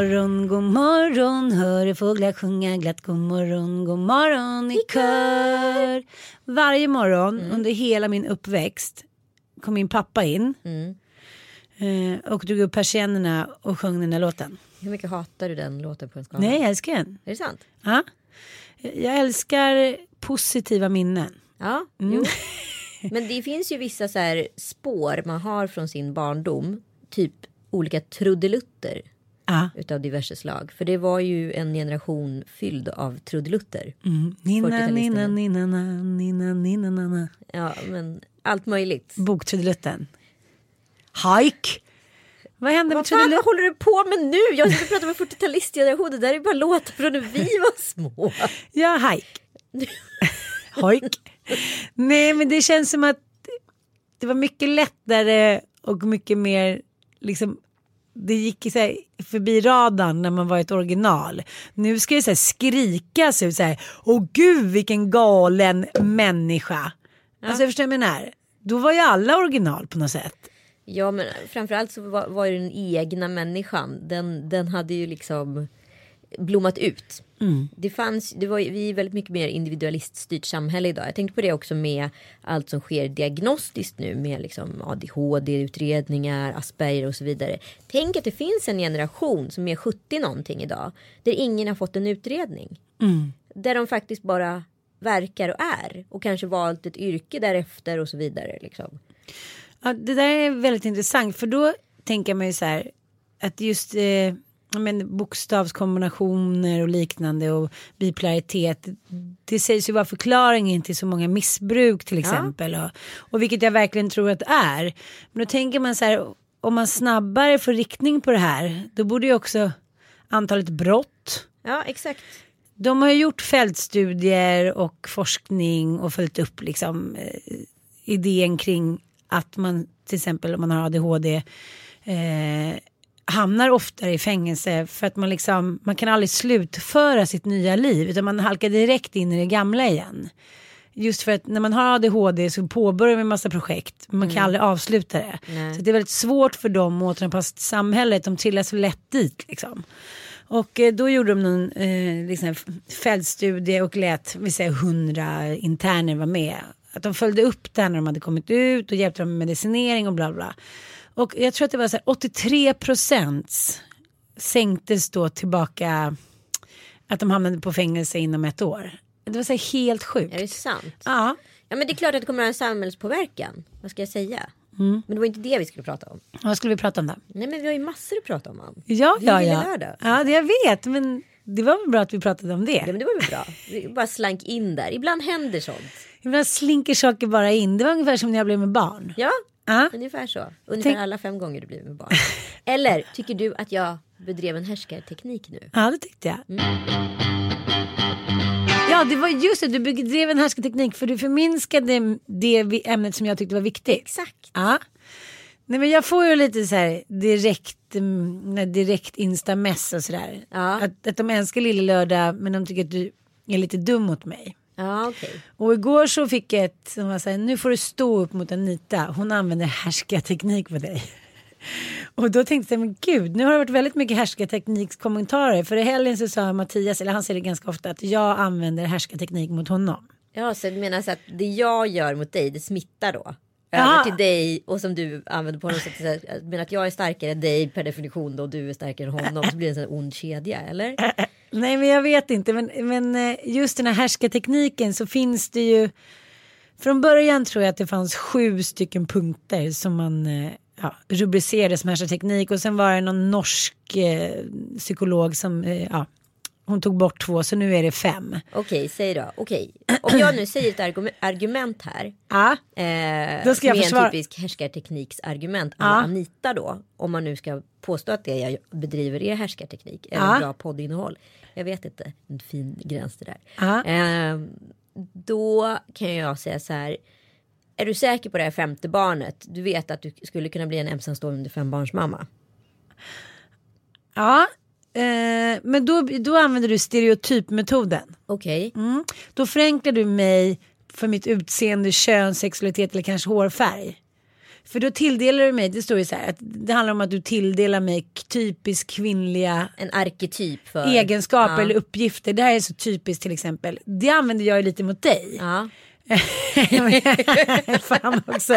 morgon, god morgon, hör fåglar sjunga glatt. God morgon, god morgon i kör. Varje morgon under hela min uppväxt kom min pappa in eh, och drog upp persiennerna och sjöng den där låten. Hur mycket hatar du den låten på en skala? Nej, jag älskar den. Är det sant? Ja. Jag älskar positiva minnen. Ja, Mm. Men det finns ju vissa så här spår man har från sin barndom. Typ olika trudelutter Ja. utav diverse slag. För det var ju en generation fylld av trudelutter. Mm. Nina, 40-talisterna. nina, nina, na, nina, nina, na, na. Ja, men allt möjligt. Boktrudelutten. Hike. Vad hände med fan vad trudelutten? håller du på med nu? Jag sitter och pratar med 40-talistgeneration. Det där är bara låtar från när vi var små. Ja, hike. Hojk. Nej, men det känns som att det var mycket lättare och mycket mer liksom det gick så här, förbi radarn när man var ett original. Nu ska det så här skrikas ut så här. Åh gud vilken galen människa. Alltså jag förstår vad jag menar. Då var ju alla original på något sätt. Ja men framförallt så var, var ju den egna människan. Den, den hade ju liksom blommat ut. Det fanns, det var vi är väldigt mycket mer individualiststyrt samhälle idag. Jag tänkte på det också med allt som sker diagnostiskt nu med liksom ADHD-utredningar, Asperger och så vidare. Tänk att det finns en generation som är 70 någonting idag. Där ingen har fått en utredning. Där de faktiskt bara verkar och är. Och kanske valt ett yrke därefter och så vidare. Liksom. Ja, det där är väldigt intressant för då tänker man ju så här att just eh, men, bokstavskombinationer och liknande och bipolaritet det sägs ju vara förklaringen till så många missbruk till exempel och, och vilket jag verkligen tror att det är. Men då tänker man så här om man snabbare får riktning på det här då borde ju också antalet brott Ja exakt. de har ju gjort fältstudier och forskning och följt upp liksom eh, idén kring att man till exempel om man har ADHD eh, hamnar oftare i fängelse för att man liksom man kan aldrig slutföra sitt nya liv utan man halkar direkt in i det gamla igen. Just för att när man har ADHD så påbörjar man en massa projekt men man kan aldrig avsluta det. Så det är väldigt svårt för dem att återanpassa till samhället, de trillar så lätt dit liksom. Och eh, då gjorde de någon eh, liksom, fältstudie och lät vi säga, 100 interner vara med. Att de följde upp det här när de hade kommit ut och hjälpte dem med medicinering och bla bla. Och jag tror att det var så här 83 procent sänktes då tillbaka att de hamnade på fängelse inom ett år. Det var så här helt sjukt. Är det sant? Ja, Ja men det är klart att det kommer att ha en samhällspåverkan. Vad ska jag säga? Men det var inte det vi skulle prata om. vad skulle vi prata om då? Nej men vi har ju massor att prata om. Ann. Ja, Det ja, ja. lördag. Ja, det jag vet, men det var väl bra att vi pratade om Ja det. men det var väl bra. Vi bara slank in där. Ibland händer sånt. Ibland slinker saker bara in. Det var ungefär som när jag blev med barn. Ja, Ja. ungefär så. Ungefär Tänk- alla fem gånger du blir med barn. Eller tycker du att jag bedrev en härskarteknik nu? Ja, det tyckte jag. Ja, det var just det. Du bedrev en härskarteknik för du förminskade det ämnet som jag tyckte var viktigt. Exakt. Ja. Nej, men jag får ju lite så här direkt, mm, direkt instamess och sådär. Ja. Att, att de älskar Lille Lördag men de tycker att du är lite dum mot mig. Ja, okej. Och igår så fick jag ett som var så här, nu får du stå upp mot Anita. Hon använder härskarteknik på dig. Och då tänkte jag, men gud, nu har det varit väldigt mycket härskarteknikskommentarer. För i helgen så sa Mattias, eller han säger det ganska ofta, att jag använder härskarteknik mot honom. Ja, så du menar så att det jag gör mot dig, det smittar då? Över till dig och som du använder på sätt. så Jag menar att jag är starkare än dig per definition då och du är starkare än honom. Så blir det en sån ond kedja, eller? Nej men jag vet inte men, men eh, just den här härskartekniken så finns det ju Från början tror jag att det fanns sju stycken punkter som man eh, ja, rubricerade som härskarteknik och sen var det någon norsk eh, psykolog som eh, ja, hon tog bort två så nu är det fem. Okej, säg då. Okej, om jag nu säger ett argu- argument här. Ja, Eh, Då ska jag som är försvara- en typisk härskartekniksargument. Ja. Anita då. Om man nu ska påstå att det jag bedriver är härskarteknik. Eller Ja. bra poddinnehåll. Jag vet inte. En fin gräns det där. Ja. Eh, då kan jag säga så här. Är du säker på det här femte barnet? Du vet att du skulle kunna bli en ensamstående fembarnsmamma. ja. Eh, men då, då använder du stereotypmetoden. Okej. Mm. Då förenklar du mig för mitt utseende, kön, sexualitet eller kanske hårfärg. För då tilldelar du mig, det står ju så här, att det handlar om att du tilldelar mig typiskt kvinnliga En arketyp för. egenskaper Ja. eller uppgifter. Det här är så typiskt till exempel. Det använder jag ju lite mot dig. Ja. Fan också.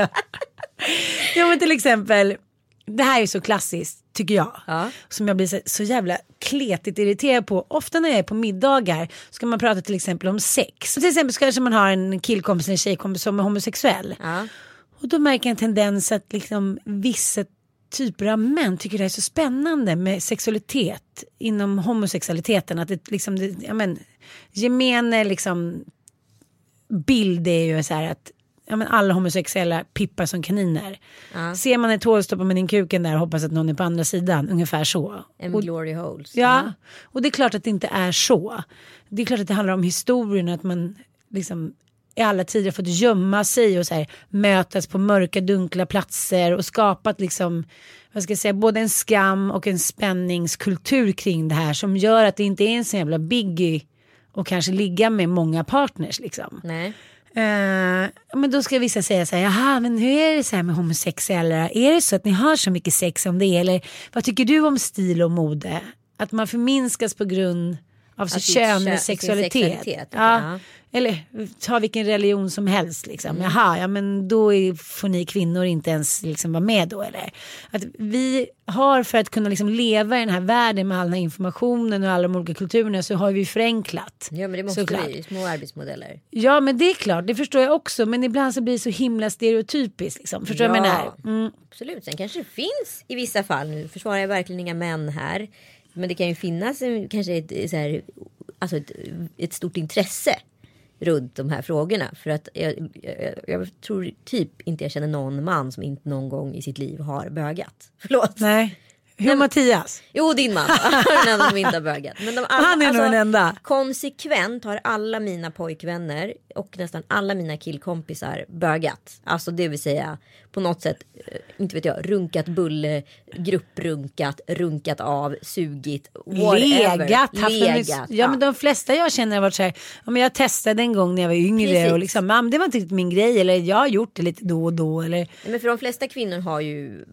ja men till exempel, det här är så klassiskt tycker jag. Ja. Som jag blir så, så jävla kletigt irriterad på. Ofta när jag är på middagar ska man prata till exempel om sex. Till exempel så kanske man har en killkompis eller en tjejkompis som är homosexuell. Ja. Och då märker jag en tendens att liksom vissa typer av män tycker det är så spännande med sexualitet inom homosexualiteten. Att det liksom, det, ja men, gemene liksom bild är ju så här att ja, men alla homosexuella pippar som kaniner. Ser man ett hål stoppar man in kuken där och hoppas att någon är på andra sidan. Ungefär så. En glory holes. Ja, och det är klart att det inte är så. Det är klart att det handlar om historien att man liksom i alla tider fått gömma sig och så här, mötas på mörka dunkla platser och skapat liksom vad ska jag säga, både en skam och en spänningskultur kring det här som gör att det inte är en så jävla biggie och kanske ligga med många partners liksom. Nej. Eh, men då ska vissa säga så här, jaha men hur är det så här med homosexuella? Är det så att ni har så mycket sex om det? Eller vad tycker du om stil och mode? Att man förminskas på grund av sitt kön kö- eller sin sexualitet. sexualitet, Ja. ja. Eller ta vilken religion som helst. Liksom. Mm. Jaha, ja men då är, får ni kvinnor inte ens liksom vara med då eller? Att vi har för att kunna liksom leva i den här världen med all den här informationen och alla de olika kulturerna så har vi förenklat. Ja men det måste Såklart. bli små arbetsmodeller. Ja men det är klart, det förstår jag också. Men ibland så blir det så himla stereotypiskt. Liksom. Förstår du vad jag menar? Mm. Absolut, sen kanske det finns i vissa fall. Nu försvarar jag verkligen inga män här. Men det kan ju finnas en, kanske ett, så här, alltså ett, ett stort intresse runt de här frågorna. För att jag, jag, jag tror typ inte jag känner någon man som inte någon gång i sitt liv har bögat. Förlåt. Nej. Hur Mattias? Jo, din man. den enda som inte har bögat. Men de alla, Han är nog den enda. Konsekvent har alla mina pojkvänner och nästan alla mina killkompisar bögat. Alltså det vill säga på något sätt, eh, inte vet jag, runkat bulle, grupprunkat, runkat av, sugit, whatever. Legat. haft Legat. ja, men de flesta jag känner har varit så här. Ja, men jag testade en gång när jag var yngre Precis. och liksom, "Ja, det var inte riktigt min grej. Eller jag har gjort det lite då och då. Eller, Men för de flesta kvinnor har ju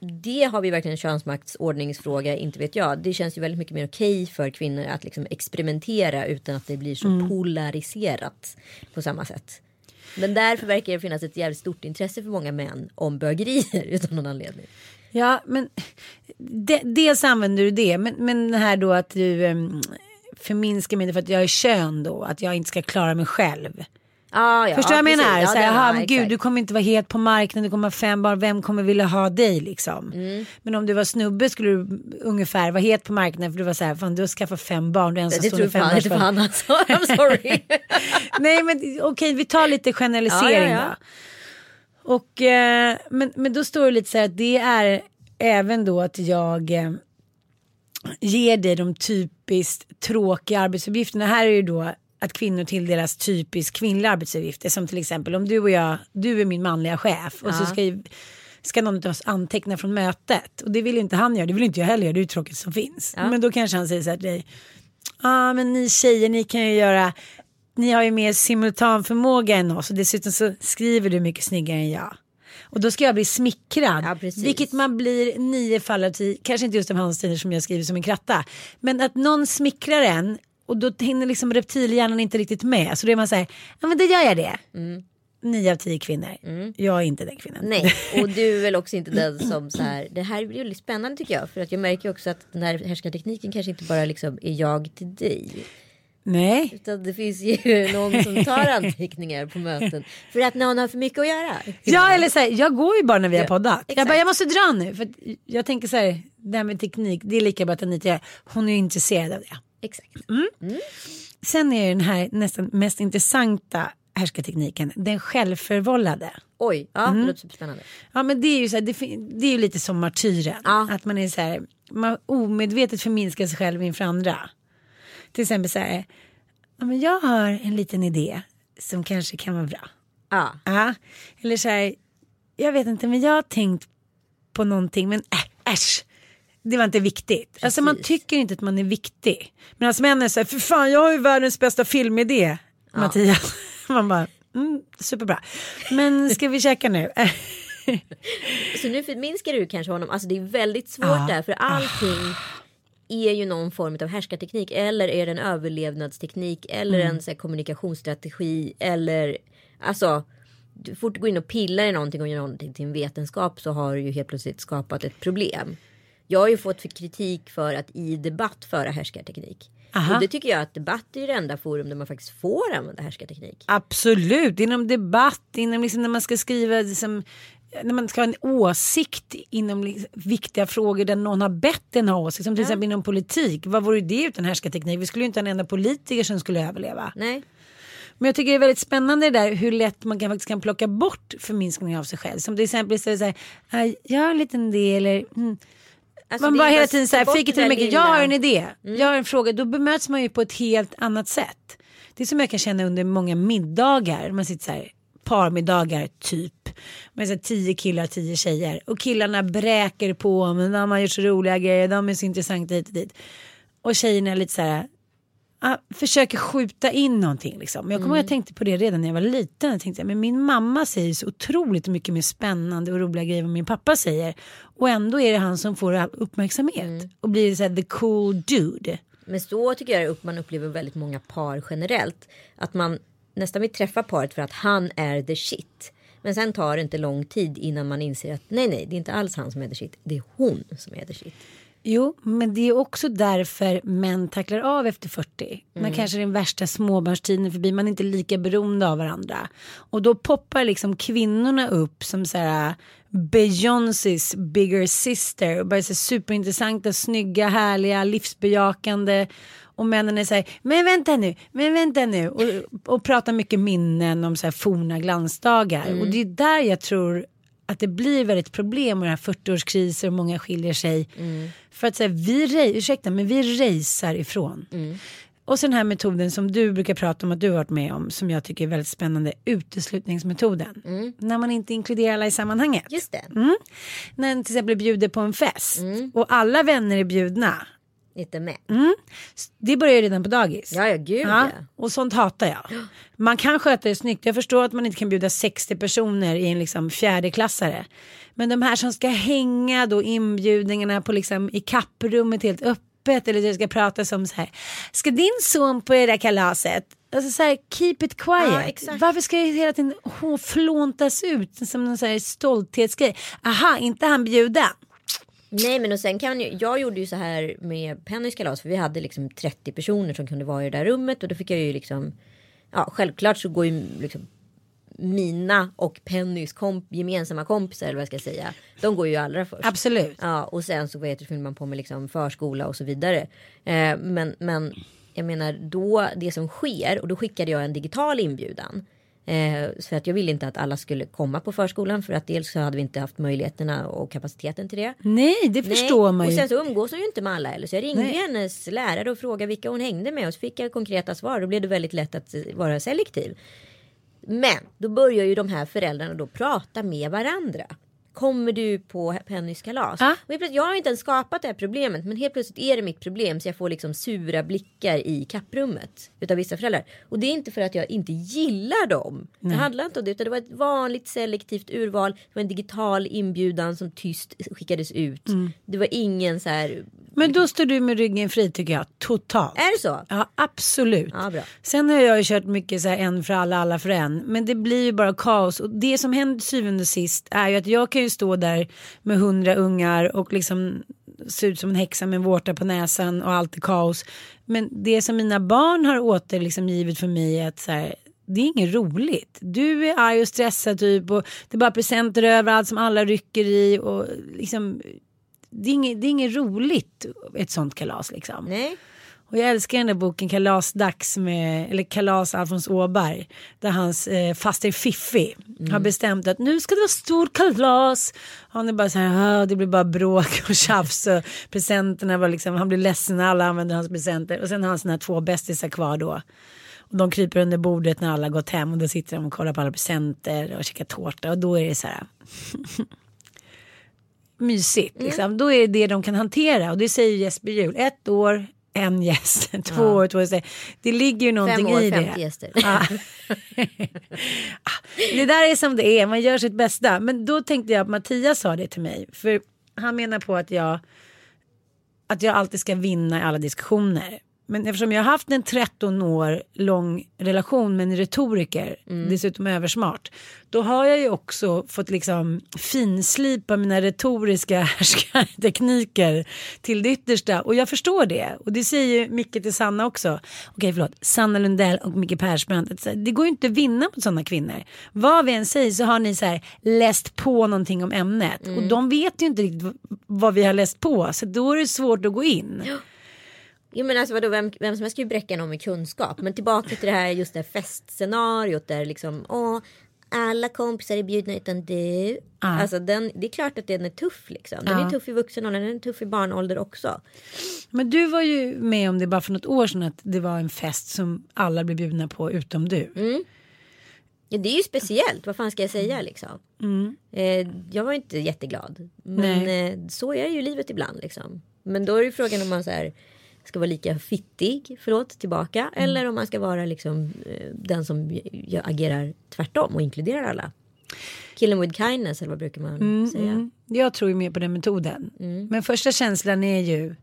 det har vi verkligen en könsmaktsordningsfråga, inte vet jag. Det känns ju väldigt mycket mer okej för kvinnor att liksom experimentera utan att det blir så Mm. polariserat på samma sätt. Men därför verkar det finnas ett jävligt stort intresse för många män om bögerier utan någon anledning. ja, men de, dels använder du det. Men, men här då att du um, förminskar mig för att jag är kön då. Att jag inte ska klara mig själv. Ah, ja, Förstår du vad jag menar? Ja, så här, det- ja, men gud, du kommer inte vara het på marknaden, du kommer ha fem barn, vem kommer vilja ha dig liksom? Mm. Men om du var snubbe skulle du ungefär vara het på marknaden för du var så här, fan du har skaffat fem barn, du är Det tror ensamstående fan inte fan alltså. I'm sorry. Nej men okej, vi tar lite generalisering Ja, ja, då. Och, eh, men, men då står det lite så här att det är även då att jag eh, ger dig de typiskt tråkiga arbetsuppgifterna. Här är ju då att kvinnor tilldelas typiskt kvinnliga arbetsuppgifter. Som till exempel om du och jag, du är min manliga chef och så ska, ju- ska någon av oss anteckna från mötet. Och det vill inte han göra, det vill inte jag heller göra, det är ju tråkigt som finns. Men då kanske han säger så här till dig, ja ah, men ni tjejer ni kan ju göra ni har ju mer simultanförmåga än oss och dessutom så skriver du mycket snyggare än jag. Och då ska jag bli smickrad. Ja, vilket man blir nio fall av tio. Kanske inte just av handstider som jag skriver som en kratta. Men att någon smickrar en och då hinner liksom reptilhjärnan inte riktigt med. Så då är man så här, ja men det gör jag det. Nio av tio kvinnor. Jag är inte den kvinnan. Mm. Nej, och du är väl också inte den som så här. Det här blir väldigt spännande tycker jag. För att jag märker också att den här härskartekniken kanske inte bara liksom är jag till dig. Nej. Utan det finns ju någon som tar anteckningar på möten. För att någon har för mycket att göra. Ja eller så här, jag går ju bara när vi har Ja, poddat. Jag exakt. bara, jag måste dra nu. För jag tänker så här, det här med teknik, det är lika bra att Anita gör. Hon är ju intresserad av det. Exakt. Sen är den här nästan mest intressanta härskartekniken, den självförvållade. Oj, ja Mm. det låter superspännande. Ja men det är ju så här, det, det är ju lite som martyren. Ja. Att man är så här, man omedvetet förminskar sig själv inför andra. Till exempel så här, ja, men jag har en liten idé som kanske kan vara bra. Ja, Ja, eller så här, jag vet inte men jag har tänkt på någonting men äh, äsch. Det var inte viktigt. Alltså man tycker inte att man är viktig. Men alltså män är så här, för fan jag har ju världens bästa filmidé. Mattias. Man bara, mm, superbra. Men ska vi käka nu? så nu förminskar du kanske honom. Alltså det är väldigt svårt Ja. där. För allting är ju någon form av härskarteknik. Eller är det en överlevnadsteknik. Eller Mm. en så här, kommunikationsstrategi. Eller alltså. Du fort du går in och pillar i någonting och gör någonting till en vetenskap så har du ju helt plötsligt skapat ett problem. Jag har ju fått kritik för att i debatt föra härskarteknik. Aha. Och det tycker jag att debatt är det enda forum där man faktiskt får använda härskarteknik. Absolut, inom debatt, inom liksom när man ska skriva, liksom, när man ska ha en åsikt inom liksom viktiga frågor där någon har bett en ha åsikt. Som till exempel inom politik. Vad vore det utan härskarteknik? Vi skulle ju inte ha en enda politiker som skulle överleva. Nej. Men jag tycker det är väldigt spännande det där hur lätt man kan, faktiskt kan plocka bort förminskning av sig själv. Som till exempel istället säga, "Ah, jag har en liten idé eller mm. Alltså, man bara är hela tiden så här, fake it till mycket. Mm. jag har en idé, jag har en fråga. Då bemöts man ju på ett helt annat sätt. Det är som jag kan känna under många middagar. Man sitter så här, parmiddagar typ. Med så här, tio killar, tio tjejer. Och killarna bräker på, men de har gjort så roliga grejer, de är så intressanta hit och dit. Och tjejerna är lite så här, försöker skjuta in någonting. Liksom. Jag kommer ihåg jag tänkte på det redan när jag var liten. Jag tänkte, men min mamma säger så otroligt mycket mer spännande och roliga grejer än vad min pappa säger. Och ändå är det han som får all uppmärksamhet. Och blir så här, the cool dude. Men så tycker jag man upplever väldigt många par generellt. Att man nästan vill träffa paret för att han är the shit. Men sen tar det inte lång tid innan man inser att nej, nej, det är inte alls han som är the shit. Det är hon som är the shit. Jo, men det är också därför män tacklar av efter 40. När kanske den värsta småbarnstiden är förbi. Man är inte lika beroende av varandra. Och då poppar liksom kvinnorna upp som så här Beyoncés bigger sister. Och bara så superintressanta, snygga, härliga, livsbejakande. Och männen är så här, men vänta nu, men vänta nu. Och, och pratar mycket minnen om så här forna glansdagar. Och det är där jag tror att det blir väldigt problem med det här 40-årskriser och många skiljer sig. För att säga, vi, ursäkta, men vi racear ifrån. Och så den här metoden som du brukar prata om att du har varit med om som jag tycker är väldigt spännande, uteslutningsmetoden. När man inte inkluderar alla i sammanhanget. Just det. Mm. När en till exempel bjuder på en fest och alla vänner är bjudna. Inte med. Det börjar ju redan på dagis. Ja, ja, gud Ja, ja. och sånt hatar jag. Man kan sköta det snyggt. Jag förstår att man inte kan bjuda 60 personer i en liksom fjärdeklassare. Men de här som ska hänga då inbjudningarna på liksom i kapprummet helt öppet eller det ska pratas om så här. Ska din son på det där kalaset? Alltså så här, keep it quiet. Ja. Varför ska det hela tiden flåntas ut som en så här stolthetsgrej? Aha, inte han bjuden. Nej men och sen kan ju, jag gjorde ju så här med Pennys kalas för vi hade liksom 30 personer som kunde vara i det där rummet och då fick jag ju liksom Ja självklart så går ju liksom mina och Pennys komp, gemensamma kompisar eller vad jag ska säga. De går ju allra först. Absolut. Ja och sen så vet du, fyller man på med liksom förskola och så vidare. Eh, men, men jag menar då det som sker och då skickade jag en digital inbjudan. Eh, för att jag ville inte att alla skulle komma på förskolan för att dels så hade vi inte haft möjligheterna och kapaciteten till det. Nej, det förstår man och ju. sen så umgås hon ju inte med alla heller. Så jag ringde Nej. hennes lärare och frågade vilka hon hängde med och så fick jag konkreta svar. Då blev det väldigt lätt att eh, vara selektiv. Men då börjar ju de här föräldrarna då prata med varandra. Kommer du på Pennys kalas? Ja. Och helt plötsligt, jag har inte ens skapat det här problemet men helt plötsligt är det mitt problem så jag får liksom sura blickar i kapprummet utav vissa föräldrar. Och det är inte för att jag inte gillar dem. Det handlar inte om det utan det var ett vanligt selektivt urval. Det var en digital inbjudan som tyst skickades ut. Mm. Det var ingen så här. Men då står du med ryggen fri tycker jag. Totalt. Är det så? Ja absolut. Ja, bra. Sen har jag ju kört mycket så här en för alla, alla för en. Men det blir ju bara kaos. Och det som händer syvende och sist är ju att jag kan ju stå där med hundra ungar och liksom se ut som en häxa med en vårta på näsan och allt är kaos. Men det som mina barn har åter liksom givit för mig är att så här, det är inget roligt. Du är arg och stressad typ och det är bara presenter överallt som alla rycker i och liksom det är inget, det är inget roligt ett sånt kalas liksom. Nej. Och jag älskar den där boken Kalasdags med, eller Kalas Alfons Åberg. Där hans eh, faster Fiffi har bestämt att nu ska det vara stor kalas. Han är bara så här, "Ah, det blir bara bråk och tjafs och presenterna var liksom, han blir ledsen när alla använder hans presenter. Och sen har han sina två bästisar kvar då. Och de kryper under bordet när alla gått hem och då sitter de och kollar på alla presenter och käkar tårta och då är det så här mysigt. Liksom. Då är det det de kan hantera och det säger Jesper Juhl. Ett år, en gäst. Två år, två gäster. Det ligger ju någonting Fem år, i 50 det. gäster. Ja. det där är som det är, man gör sitt bästa. Men då tänkte jag att Mattias sa det till mig. För han menar på att jag, att jag alltid ska vinna i alla diskussioner. Men eftersom jag har haft en 13 år lång relation med en retoriker, dessutom översmart, då har jag ju också fått liksom finslipa mina retoriska härskartekniker till det yttersta. Och jag förstår det. Och det säger ju Micke till Sanna också. Okej, förlåt. Sanna Lundell och Micke Persbrandt. Det går ju inte att vinna mot sådana kvinnor. Vad vi än säger så har ni så här läst på någonting om ämnet. Och de vet ju inte riktigt vad vi har läst på. Så då är det svårt att gå in. Jo men alltså vadå, vem, vem som helst kan ju bräcka någon med kunskap. Men tillbaka till det här just det här festscenariot där liksom åh, alla kompisar är bjudna utan du. Alltså den, det är klart att den är tuff liksom. Den är tuff i vuxen ålder, den är tuff i barnålder också. Men du var ju med om det bara för något år sedan att det var en fest som alla blev bjudna på utom du. Ja, det är ju speciellt, vad fan ska jag säga liksom. Eh, jag var inte jätteglad. Men eh, så är ju livet ibland liksom. Men då är ju frågan om man så här, ska vara lika fittig, förlåt, tillbaka. Eller om man ska vara liksom eh, den som agerar tvärtom och inkluderar alla. Kill them with kindness eller vad brukar man säga? Mm. Jag tror ju mer på den metoden. Men första känslan är ju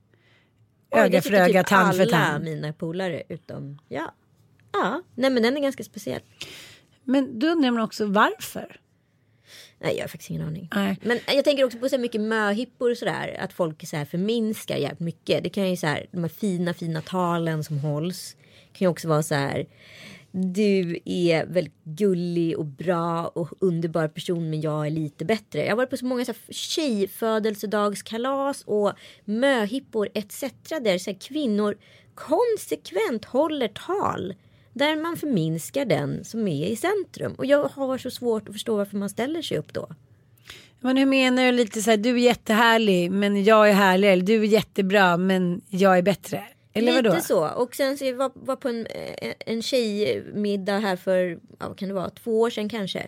öga för öga, typ tand för alla tand. mina polare utom, ja. Ja, nej men den är ganska speciell. Men då undrar man också varför. Nej, jag har faktiskt ingen aning. Nej. Men jag tänker också på så mycket möhippor och sådär. Att folk så här förminskar jävligt mycket. Det kan ju så här, de här fina, fina talen som hålls. kan ju också vara så här. Du är väldigt gullig och bra och underbar person men jag är lite bättre. Jag har varit på så många så här tjejfödelsedagskalas och möhippor etc. Där så här kvinnor konsekvent håller tal. Där man förminskar den som är i centrum. Och jag har så svårt att förstå varför man ställer sig upp då. Men hur menar du lite så här, du är jättehärlig men jag är härlig. Eller du är jättebra men jag är bättre. Eller Lite vadå? så. Och sen så jag var, var på en, eh, en tjejmiddag här för, ja, vad kan det vara, två år sedan kanske.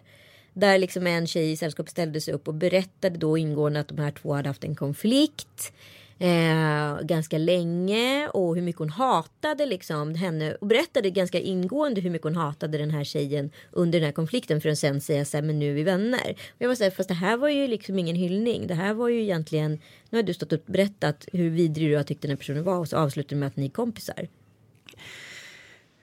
Där liksom en tjej i sällskapet ställde sig upp och berättade då ingående att de här två hade haft en konflikt. Eh, ganska länge och hur mycket hon hatade liksom henne och berättade ganska ingående hur mycket hon hatade den här tjejen under den här konflikten för att sen säga så här men nu är vi vänner. Och jag var så här, fast det här var ju liksom ingen hyllning. Det här var ju egentligen, nu har du stått och berättat hur vidrig du har tyckt den här personen var och så avslutar du med att ni är kompisar.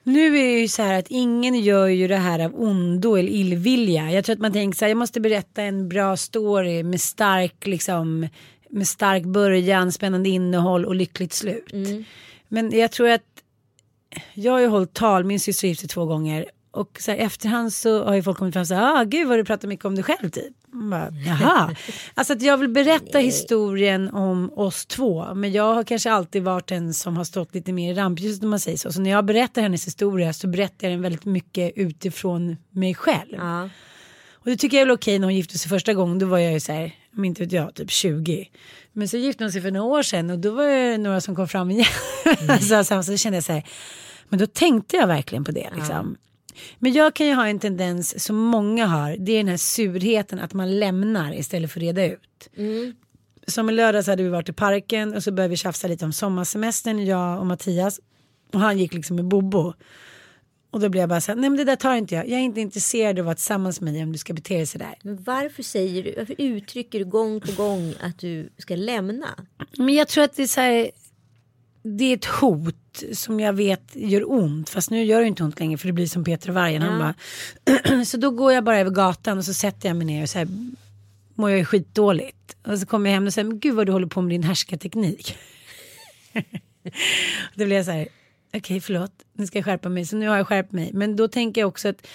Nu är det ju så här att ingen gör ju det här av ondo eller illvilja. Jag tror att man tänker så här, jag måste berätta en bra story med stark liksom med stark början, spännande innehåll och lyckligt slut. Men jag tror att jag har ju hållit tal, min syster gifte två gånger och så här, efterhand så har ju folk kommit fram och sagt, ah gud vad du pratar mycket om dig själv typ. Bara, Jaha, alltså att jag vill berätta historien om oss två men jag har kanske alltid varit den som har stått lite mer i rampljuset om man säger så. Så när jag berättar hennes historia så berättar jag den väldigt mycket utifrån mig själv. Ja. Och det tycker jag är väl okej när hon gifte sig första gången. Då var jag ju så här, men inte vet jag, typ 20. Men så gifte hon sig för några år sedan och då var det några som kom fram igen. så, så, så kände jag så här, men då tänkte jag verkligen på det liksom. Men jag kan ju ha en tendens som många har. Det är den här surheten att man lämnar istället för att reda ut. Som i lördags hade vi varit i parken och så började vi tjafsa lite om sommarsemestern, jag och Mattias. Och han gick liksom med Bobo. Och då blev jag bara så här, nej men det där tar inte jag. Jag är inte intresserad av att vara tillsammans med dig om du ska bete dig sådär. Men varför säger du, varför uttrycker du gång på gång att du ska lämna? Men jag tror att det är så här, det är ett hot som jag vet gör ont. Fast nu gör det inte ont längre för det blir som Peter och Vargen. Han bara, så då går jag bara över gatan och så sätter jag mig ner och så här mår jag skitdåligt. Och så kommer jag hem och säger, men gud vad du håller på med din härskarteknik. då blir jag så här, okej förlåt, nu ska jag skärpa mig. Så nu har jag skärpt mig. Men då tänker jag också att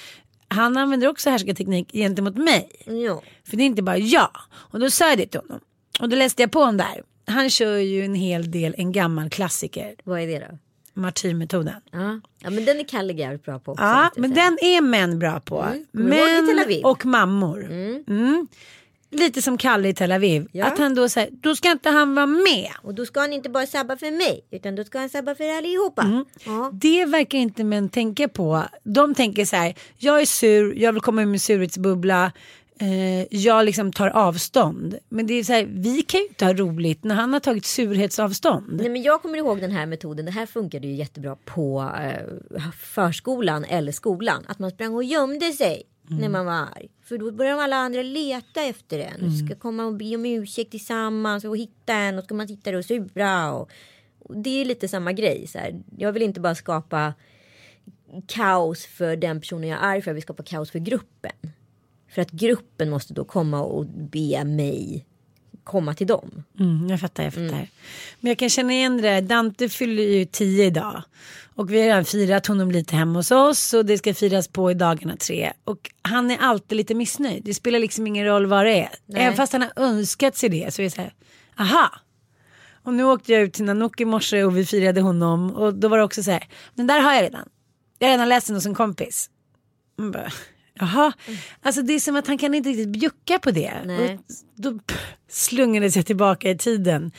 han använder också härskarteknik gentemot mig. Ja. För det är inte bara jag. Och då sa jag det till honom. Och då läste jag på honom där. Han kör ju en hel del en gammal klassiker. Vad är det då? Martyrmetoden. Ja. ja men den är Kalle jävligt bra på också. Ja, men den är män bra på. Mm. Män och mammor. Mm. Lite som Kalle i Tel Aviv. Ja. Att han då säger, då ska inte han vara med. Och då ska han inte bara sabba för mig utan då ska han sabba för allihopa. Mm. Ja. Det verkar inte män tänka på. De tänker så här, jag är sur, jag vill komma ur min surhetsbubbla. Eh, jag liksom tar avstånd. Men det är så här, vi kan ju inte ha roligt när han har tagit surhetsavstånd. Nej, men jag kommer ihåg den här metoden. Det här funkade ju jättebra på eh, förskolan eller skolan. Att man sprang och gömde sig när man var arg. För då började alla andra leta efter en. Ska komma och be om ursäkt tillsammans och hitta en och ska man sitta där och sura. Och, och det är lite samma grej. Så här. Jag vill inte bara skapa kaos för den personen jag är arg för. Jag vill skapa kaos för gruppen. För att gruppen måste då komma och be mig komma till dem. Mm, jag fattar, jag fattar. Men jag kan känna igen det där. Dante fyller ju tio idag. Och vi har redan firat honom lite hemma hos oss. Och det ska firas på i dagarna tre. Och han är alltid lite missnöjd. Det spelar liksom ingen roll vad det är. Nej. Även fast han har önskat sig det så är det så här. Aha. Och nu åkte jag ut till Nanook i morse och vi firade honom. Och då var det också så här. Den där har jag redan. Jag har redan läst den hos en kompis. Man bara, Jaha, alltså det är som att han kan inte riktigt bjucka på det. Nej. Och då slungades jag tillbaka i tiden.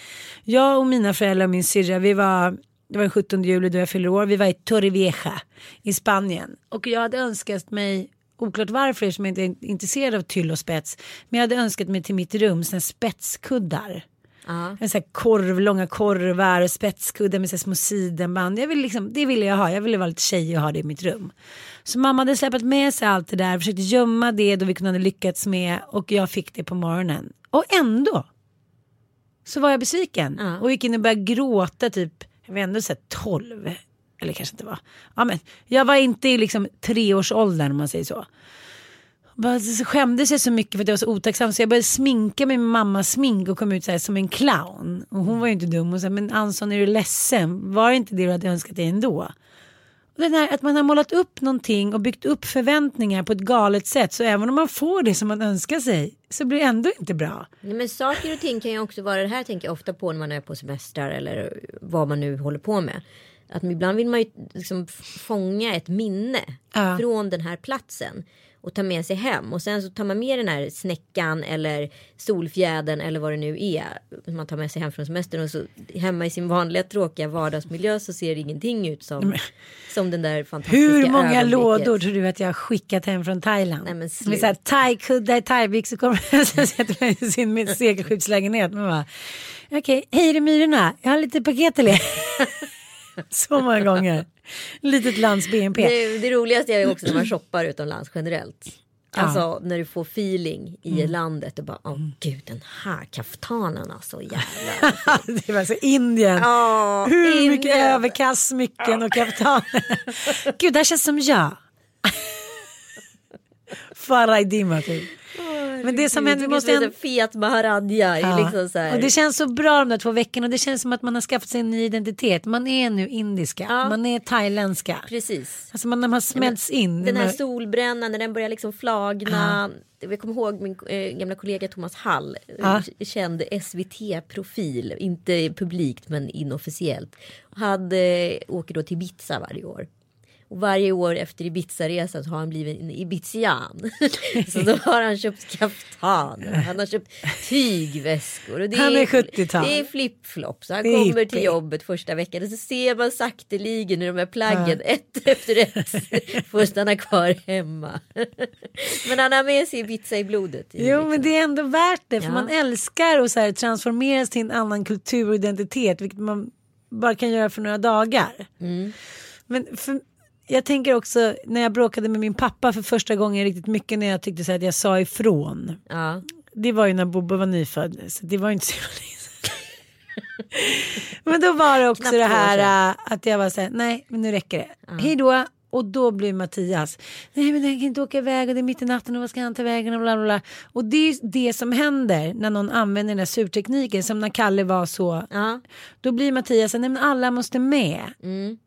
Jag och mina föräldrar och min syrra, vi var, det var den 17 juli då jag fyllde år, vi var i Torrevieja i Spanien. Och jag hade önskat mig, oklart varför eftersom jag inte är intresserad av tyll och spets, men jag hade önskat mig till mitt rum såna spetskuddar. Ja. En sån korv, långa korvar spetskuddar med så små sidenband. Jag ville liksom, det ville jag ha. Jag ville vara lite tjej och ha det i mitt rum. Så mamma hade släpat med sig allt det där, försökte gömma det då vi kunde ha lyckats med och jag fick det på morgonen. Och ändå så var jag besviken Ja. och gick in och började gråta typ, jag var ändå så här 12 eller kanske inte var. Ja, men jag var inte i liksom treårsåldern om man säger så. Bara skämdes jag så mycket för att jag var så otacksam så jag började sminka mig med mammas smink och kom ut så här som en clown. Och hon var ju inte dum och sa men Anson är du ledsen? Var det inte det du hade önskat dig ändå? Den här, att man har målat upp någonting och byggt upp förväntningar på ett galet sätt så även om man får det som man önskar sig så blir det ändå inte bra. Nej, men saker och ting kan ju också vara, det här tänker jag ofta på när man är på semestrar eller vad man nu håller på med. Att ibland vill man ju liksom fånga ett minne Ja. från den här platsen och ta med sig hem och sen så tar man med den här snäckan eller solfjädern eller vad det nu är man tar med sig hem från semestern och så hemma i sin vanliga tråkiga vardagsmiljö så ser ingenting ut som, som den där fantastiska Hur många lådor tror du att jag har skickat hem från Thailand? Nej, men Med så här thai-kuddar, thai-byxor kommer så sätter man i sin segelskyddslägenhet. Man bara, okej, hej är det myrorna? Jag har lite paket till er. så många gånger. Litet lands BNP. Det, det roligaste är också när man shoppar utomlands generellt. Alltså när du får feeling i Mm. landet och bara, åh gud den här kaftanen alltså jävlar. det var så Indien. Ja, Hur Indien. mycket överkast, smycken och kaftaner. Gud, det här känns som jag. Farah Dima typ. Men det som händer, vi måste en. Fiat Maharadja. Ja. Ja. Liksom så här. Och det känns så bra de där två veckorna och det känns som att man har skaffat sig en ny identitet. Man är nu indiska, Ja. man är thailändska. Precis. Alltså man har smälts in. Den här Man- solbrännan när den börjar liksom flagna. Jag kommer ihåg min eh, gamla kollega Thomas Hall. eh, Ja. Känd SVT-profil. Inte publikt men inofficiellt. Hade, åker då till Ibiza varje år. Och varje år efter Ibiza-resan har han blivit en ibizian. så då har han köpt kaftan. Han har köpt tygväskor. Och det Han är 70-tal. Det är flipflops. Han är kommer till jobbet första veckan och så ser man sakteligen hur de här plaggen ett efter ett får stanna kvar hemma. men han har med sig Ibiza i blodet. Jo liksom. men det är ändå värt det för Ja. man älskar att så här transformeras till en annan kultur och identitet vilket man bara kan göra för några dagar. Mm. Men för, jag tänker också när jag bråkade med min pappa för första gången riktigt mycket när jag tyckte så att jag sa ifrån. Ja. Det var ju när Bobbe var nyfödd så det var ju inte så. Men då var det också Knappt det här äh, att jag var så här, nej men nu räcker det. Hej då. Och då blir Mattias, nej men jag kan inte åka iväg och det är mitt i natten och vad ska han ta vägen och bla bla bla. Och det är det som händer när någon använder den här surtekniken som när Kalle var så. Ja. Då blir Mattias, nej men alla måste med.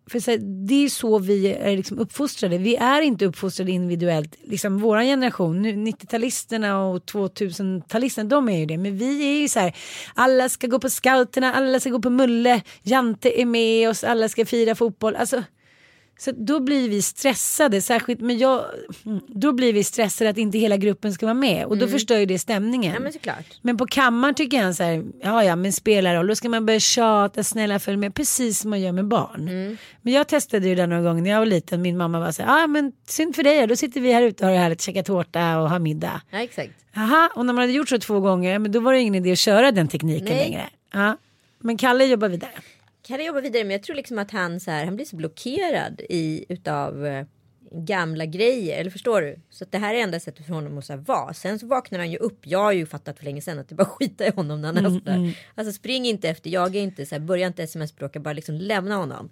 För så det är så vi är liksom uppfostrade. Vi är inte uppfostrade individuellt. Liksom vår generation, nu 90-talisterna och 2000-talisterna, de är ju det. Men vi är ju så här, alla ska gå på scouterna, alla ska gå på Mulle, Jante är med oss, alla ska fira fotboll. Alltså, så då blir vi stressade, särskilt men jag, mm, då blir vi stressade att inte hela gruppen ska vara med och då förstör ju det stämningen. ja men såklart. Men på kammaren tycker han så här, ja ja men spelar roll, då ska man börja tjata, snälla följ med, precis som man gör med barn. Men jag testade ju det några gånger när jag var liten, min mamma var så här, ja men synd för dig, då sitter vi här ute och har det härligt, käkar tårta och har middag. Ja exakt. Jaha, och när man hade gjort så två gånger, men då var det ingen idé att köra den tekniken Nej. längre. Ja. Men Kalle jobbar vidare. Kan jag jobba vidare men jag tror liksom att han så här, han blir så blockerad i utav eh, gamla grejer, eller förstår du? Så att det här är enda sättet för honom att så vara. Sen så vaknar han ju upp. Jag har ju fattat för länge sedan att det bara skita i honom när han är sådär. Alltså spring inte efter, jaga inte, så här, börja inte sms-bråka, bara liksom lämna honom.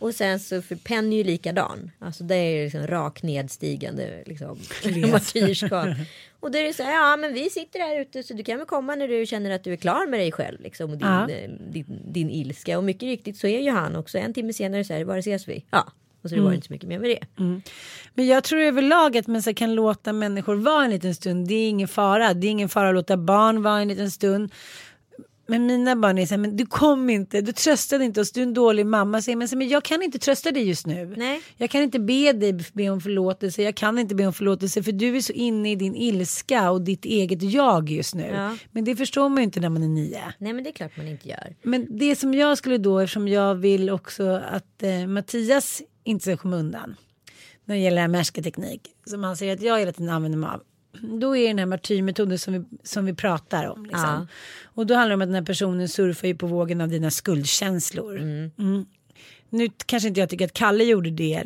Och sen så för Penny är ju likadan. Alltså det är liksom rak nedstigande liksom, martyrskap. Och då är det så här, ja men vi sitter här ute så du kan väl komma när du känner att du är klar med dig själv liksom, och din, Ja. eh, din, din ilska. Och mycket riktigt så är ju han också. En timme senare så här, var ses vi? Ja. Och så det var inte så mycket mer med det. Men jag tror överlag att man så kan låta människor vara en liten stund. Det är ingen fara. Det är ingen fara att låta barn vara en liten stund. Men mina barn är så här, men du kom inte, du tröstade inte oss, du är en dålig mamma. Säger, men, så, men jag kan inte trösta dig just nu. Nej. Jag kan inte be dig be om förlåtelse, jag kan inte be om förlåtelse för du är så inne i din ilska och ditt eget jag just nu. Ja. Men det förstår man ju inte när man är nio. Nej men det är klart man inte gör. Men det som jag skulle då, eftersom jag vill också att eh, Mattias inte ska komma undan när det gäller härskarteknik som han säger att jag hela tiden använder mig av. Då är det den här martyrmetoden som vi, som vi pratar om. Liksom. Ja. Och då handlar det om att den här personen surfar ju på vågen av dina skuldkänslor. Mm. Nu kanske inte jag tycker att Kalle gjorde det.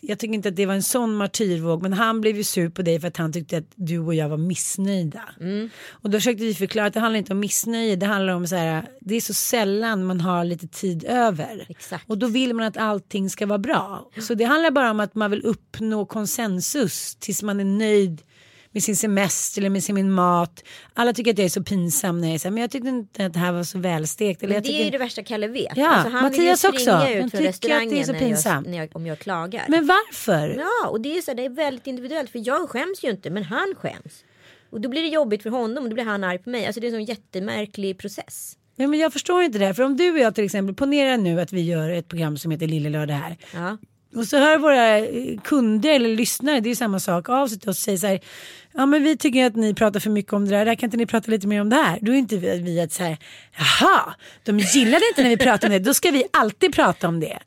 Jag tycker inte att det var en sån martyrvåg men han blev ju sur på dig för att han tyckte att du och jag var missnöjda. Och då försökte vi förklara att det handlar inte om missnöje, det handlar om så här, det är så sällan man har lite tid över. Exakt. Och då vill man att allting ska vara bra. Så det handlar bara om att man vill uppnå konsensus tills man är nöjd med sin semester eller med sin mat. Alla tycker att jag är så pinsam när jag här, men jag tyckte inte att det här var så välstekt. Eller Men jag det är ju tycker... det värsta Kalle vet. Ja, alltså, han Mattias vill ju springa också. ut Han från tycker att det är restaurangen så när jag, när jag, om jag klagar. Men varför? Ja, och det är, så här, det är väldigt individuellt. För jag skäms ju inte, men han skäms. Och då blir det jobbigt för honom och då blir han arg på mig. Alltså det är en sån jättemärklig process. Ja, men jag förstår inte det här. För om du och jag till exempel, ponera nu att vi gör ett program som heter Lille Lördag här. Ja. Och så hör våra eh, kunder eller lyssnare, det är ju samma sak, av sig till oss och säger så här. Ja men vi tycker att ni pratar för mycket om det där, kan inte ni prata lite mer om det här? Då är inte vi, vi att så här, jaha, de gillade inte när vi pratade om det, då ska vi alltid prata om det.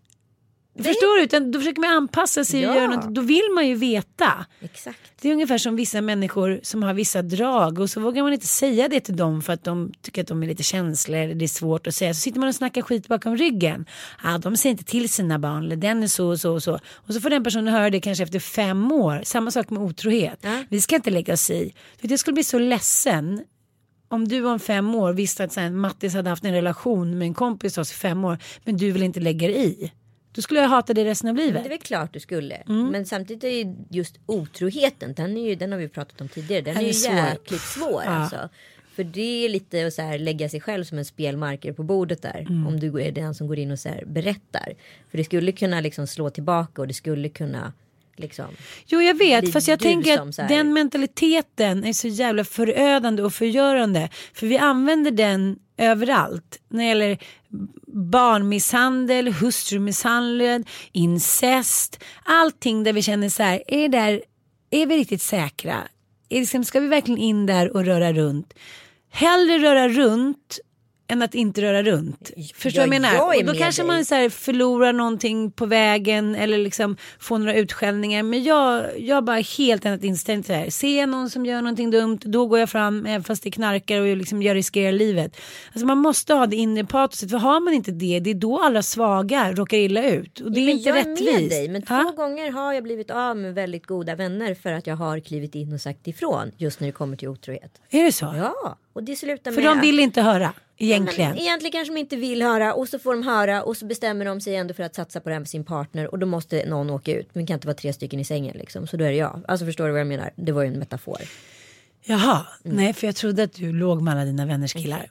Förstår du? Utan då försöker man anpassa sig och Ja. göra något, då vill man ju veta. Exakt. Det är ungefär som vissa människor som har vissa drag och så vågar man inte säga det till dem för att de tycker att de är lite känsliga eller det är svårt att säga. Så sitter man och snackar skit bakom ryggen. Ja, de säger inte till sina barn eller den är så och så och så. Och så får den personen höra det kanske efter fem år. Samma sak med otrohet. Ja. Vi ska inte lägga oss i. Jag skulle bli så ledsen om du om fem år visste att sen Mattis hade haft en relation med en kompis hos i fem år men du vill inte lägga dig i. Då skulle jag hata dig resten av Men livet. det är väl klart du skulle. Mm. Men samtidigt är ju just otroheten, den, är ju, den har vi pratat om tidigare. Den, Den är är ju svår. jäkligt svår. Ja. Alltså. För det är lite att så här, lägga sig själv som en spelmarker på bordet där. Mm. Om du är den som går in och så här, berättar. För det skulle kunna liksom slå tillbaka och det skulle kunna liksom. Jo jag vet fast jag tänker att här- den mentaliteten är så jävla förödande och förgörande. För vi använder den överallt. När det gäller barnmisshandel, hustrumisshandel, incest. Allting där vi känner så här, är, där, är vi riktigt säkra? Är liksom, ska vi verkligen in där och röra runt? Hellre röra runt än att inte röra runt. Förstår du Ja, jag menar? jag är och då kanske dig. man så här förlorar någonting på vägen eller liksom får några utskällningar. Men jag, jag har bara helt annat inställning till det här. Ser jag någon som gör någonting dumt då går jag fram även fast det knarkar och liksom jag riskerar livet. Alltså man måste ha det inre patoset för har man inte det det är då alla svaga råkar illa ut. Och det är men inte jag rättvist. är med dig, men Ja. två gånger har jag blivit av med väldigt goda vänner för att jag har klivit in och sagt ifrån just när det kommer till otrohet. Är det så? Ja, och det slutar För med de vill inte höra egentligen. Egentligen kanske de inte vill höra och så får de höra och så bestämmer de sig ändå för att satsa på det här med sin partner och då måste någon åka ut. Men kan inte vara tre stycken i sängen liksom. Så då är det jag. Alltså förstår du vad jag menar? Det var ju en metafor. Jaha, Mm. nej för jag trodde att du låg med alla dina vänners killar.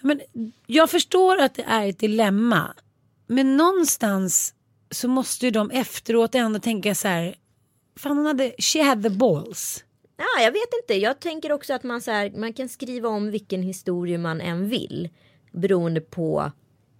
Men jag förstår att det är ett dilemma. Men någonstans så måste ju de efteråt ändå tänka så här. Fan hon hade, she had the balls. Ja, jag vet inte. Jag tänker också att man, så här, man kan skriva om vilken historia man än vill. Beroende på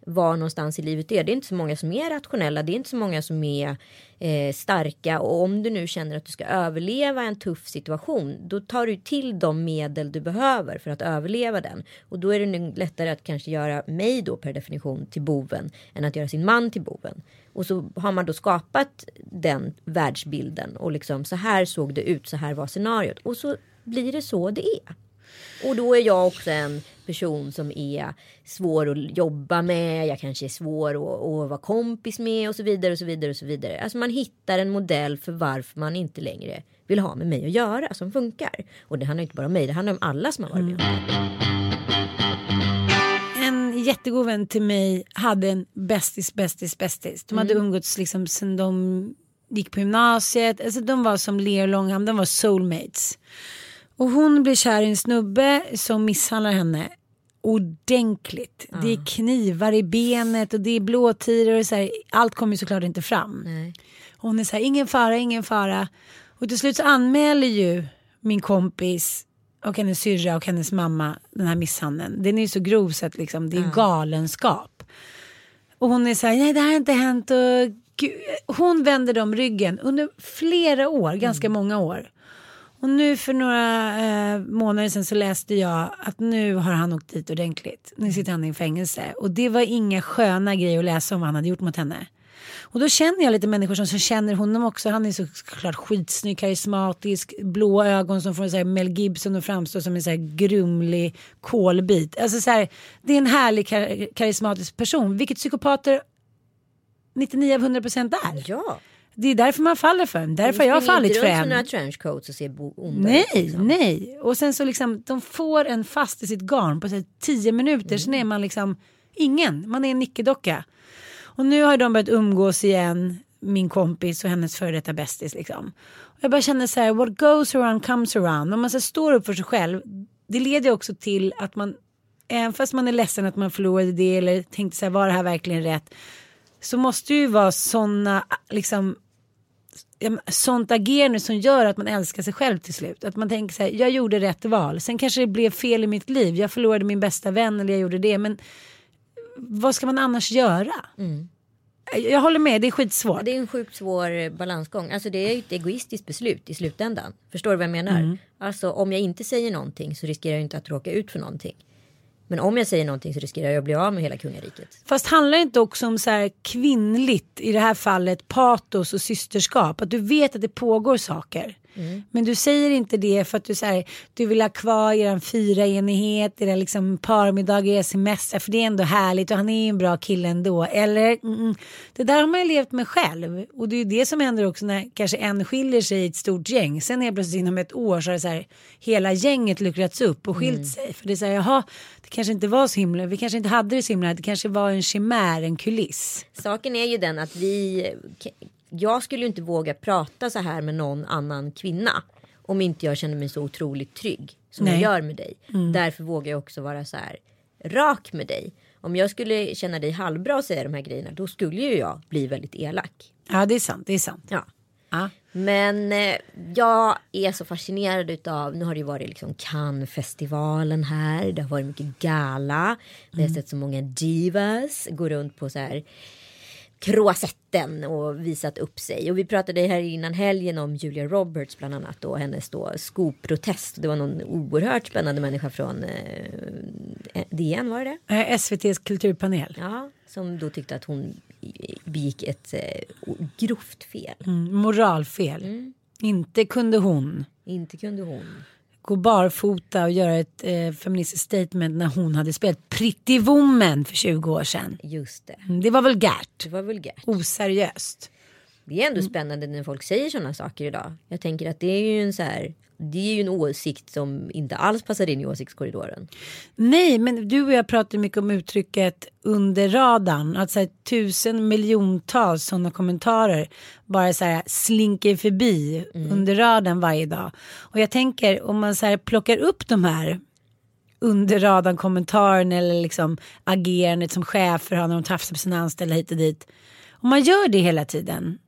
var någonstans i livet det är. Det är inte så många som är rationella. Det är inte så många som är eh, starka. Och om du nu känner att du ska överleva en tuff situation. Då tar du till de medel du behöver för att överleva den. Och då är det lättare att kanske göra mig då per definition till boven. Än att göra sin man till boven. Och så har man då skapat den världsbilden. Och liksom så här såg det ut. Så här var scenariot. Och så blir det så det är. Och då är jag också en person som är svår att jobba med. Jag kanske är svår att, att vara kompis med och så vidare och så vidare och så vidare. Alltså man hittar en modell för varför man inte längre vill ha med mig att göra som funkar. Och det handlar inte bara om mig, det handlar om alla som har varit med om det jättegod vän till mig hade en bästis, bästis, bästis. De hade Mm. umgåtts liksom sen de gick på gymnasiet. Alltså de var som Leo Långhamn, de var soulmates. Och hon blir kär i en snubbe som misshandlar henne ordentligt. Det är knivar i benet och det är blåtiror och så här. Allt kommer ju såklart inte fram. Nej. Hon är så här, ingen fara, ingen fara. Och till slut så anmäler ju min kompis och hennes syrra och hennes mamma den här misshandeln. Den är ju så grov så att liksom, det är galenskap. Och hon är så här, nej det här har inte hänt. Och gud. Hon vänder dem ryggen under flera år, ganska många år. Och nu för några eh, månader sedan så läste jag att nu har han åkt dit ordentligt. Nu sitter han i fängelse. Och det var inga sköna grejer att läsa om vad han hade gjort mot henne. Och då känner jag lite människor som, som känner honom också. Han är såklart skitsnygg, karismatisk, blå ögon som får så här Mel Gibson att framstå som en så här grumlig kolbit. Alltså så här, det är en härlig kar- karismatisk person, vilket psykopater 99 av 100 procent är. Ja. Det är därför man faller för en. Därför har jag fallit för med några trenchcoats och ser onda Nej, liksom. nej. Och sen så liksom, de får en fast i sitt garn på så här, tio minuter. Sen är man liksom ingen, man är en nickedocka. Och nu har de börjat umgås igen, min kompis och hennes före detta bästis liksom. Och jag bara känner så här, what goes around comes around. Om man så står upp för sig själv, det leder också till att man, även fast man är ledsen att man förlorade det eller tänkte så här, var det här verkligen rätt? Så måste ju vara sådana liksom sånt agerande som gör att man älskar sig själv till slut. Att man tänker så här, jag gjorde rätt val. Sen kanske det blev fel i mitt liv. Jag förlorade min bästa vän eller jag gjorde det. Men vad ska man annars göra? Jag håller med, det är skitsvårt. Det är en sjukt svår eh, balansgång. Alltså det är ju ett egoistiskt beslut i slutändan. Förstår du vad jag menar? Mm. Alltså om jag inte säger någonting så riskerar jag inte att råka ut för någonting. Men om jag säger någonting så riskerar jag att bli av med hela kungariket. Fast handlar det inte också om så här kvinnligt, i det här fallet patos och systerskap? Att du vet att det pågår saker. Men du säger inte det för att du, så här, du vill ha kvar er fyra enighet, era liksom parmiddagar, er semester. För det är ändå härligt och han är ju en bra kille ändå. Eller, mm, det där har man ju levt med själv. Och det är ju det som händer också när kanske en skiljer sig i ett stort gäng. Sen är plötsligt inom ett år så har så här, hela gänget luckrats upp och skilt sig. För det är så här, jaha, det kanske inte var så himla, vi kanske inte hade det så himla, det kanske var en chimär, en kuliss. Saken är ju den att vi... Jag skulle ju inte våga prata så här med någon annan kvinna. Om inte jag känner mig så otroligt trygg som Nej. jag gör med dig. Därför vågar jag också vara så här rak med dig. Om jag skulle känna dig halvbra och säga de här grejerna då skulle ju jag bli väldigt elak. Ja, det är sant, det är sant. Ja. Ja. Men eh, jag är så fascinerad utav, nu har det ju varit liksom Cannes-festivalen här, det har varit mycket gala, vi har sett så många divas gå runt på så här kroasetten och visat upp sig. Och vi pratade här innan helgen om Julia Roberts bland annat och hennes då skoprotest. Det var någon oerhört spännande människa från eh, DN var det det? Eh, SVTs kulturpanel. Ja, som då tyckte att hon begick ett eh, grovt fel. Mm, moralfel. Inte kunde hon Inte kunde hon. Gå barfota och göra ett eh, feministiskt statement när hon hade spelat Pretty Woman för 20 år sedan. Just det. Mm, Det var vulgärt. Det var vulgärt. Oseriöst. Det är ändå spännande när folk säger sådana saker idag. Jag tänker att det är ju en så här. Det är ju en åsikt som inte alls passar in i åsiktskorridoren. Nej, men du och jag pratar mycket om uttrycket under radarn. Att så här, tusen miljontals sådana kommentarer bara så här slinker förbi under radarn varje dag. Och jag tänker om man så här plockar upp de här under radarn kommentarerna eller liksom agerandet som chefer har när de tafsar på sina anställda hit och dit. Om man gör det hela tiden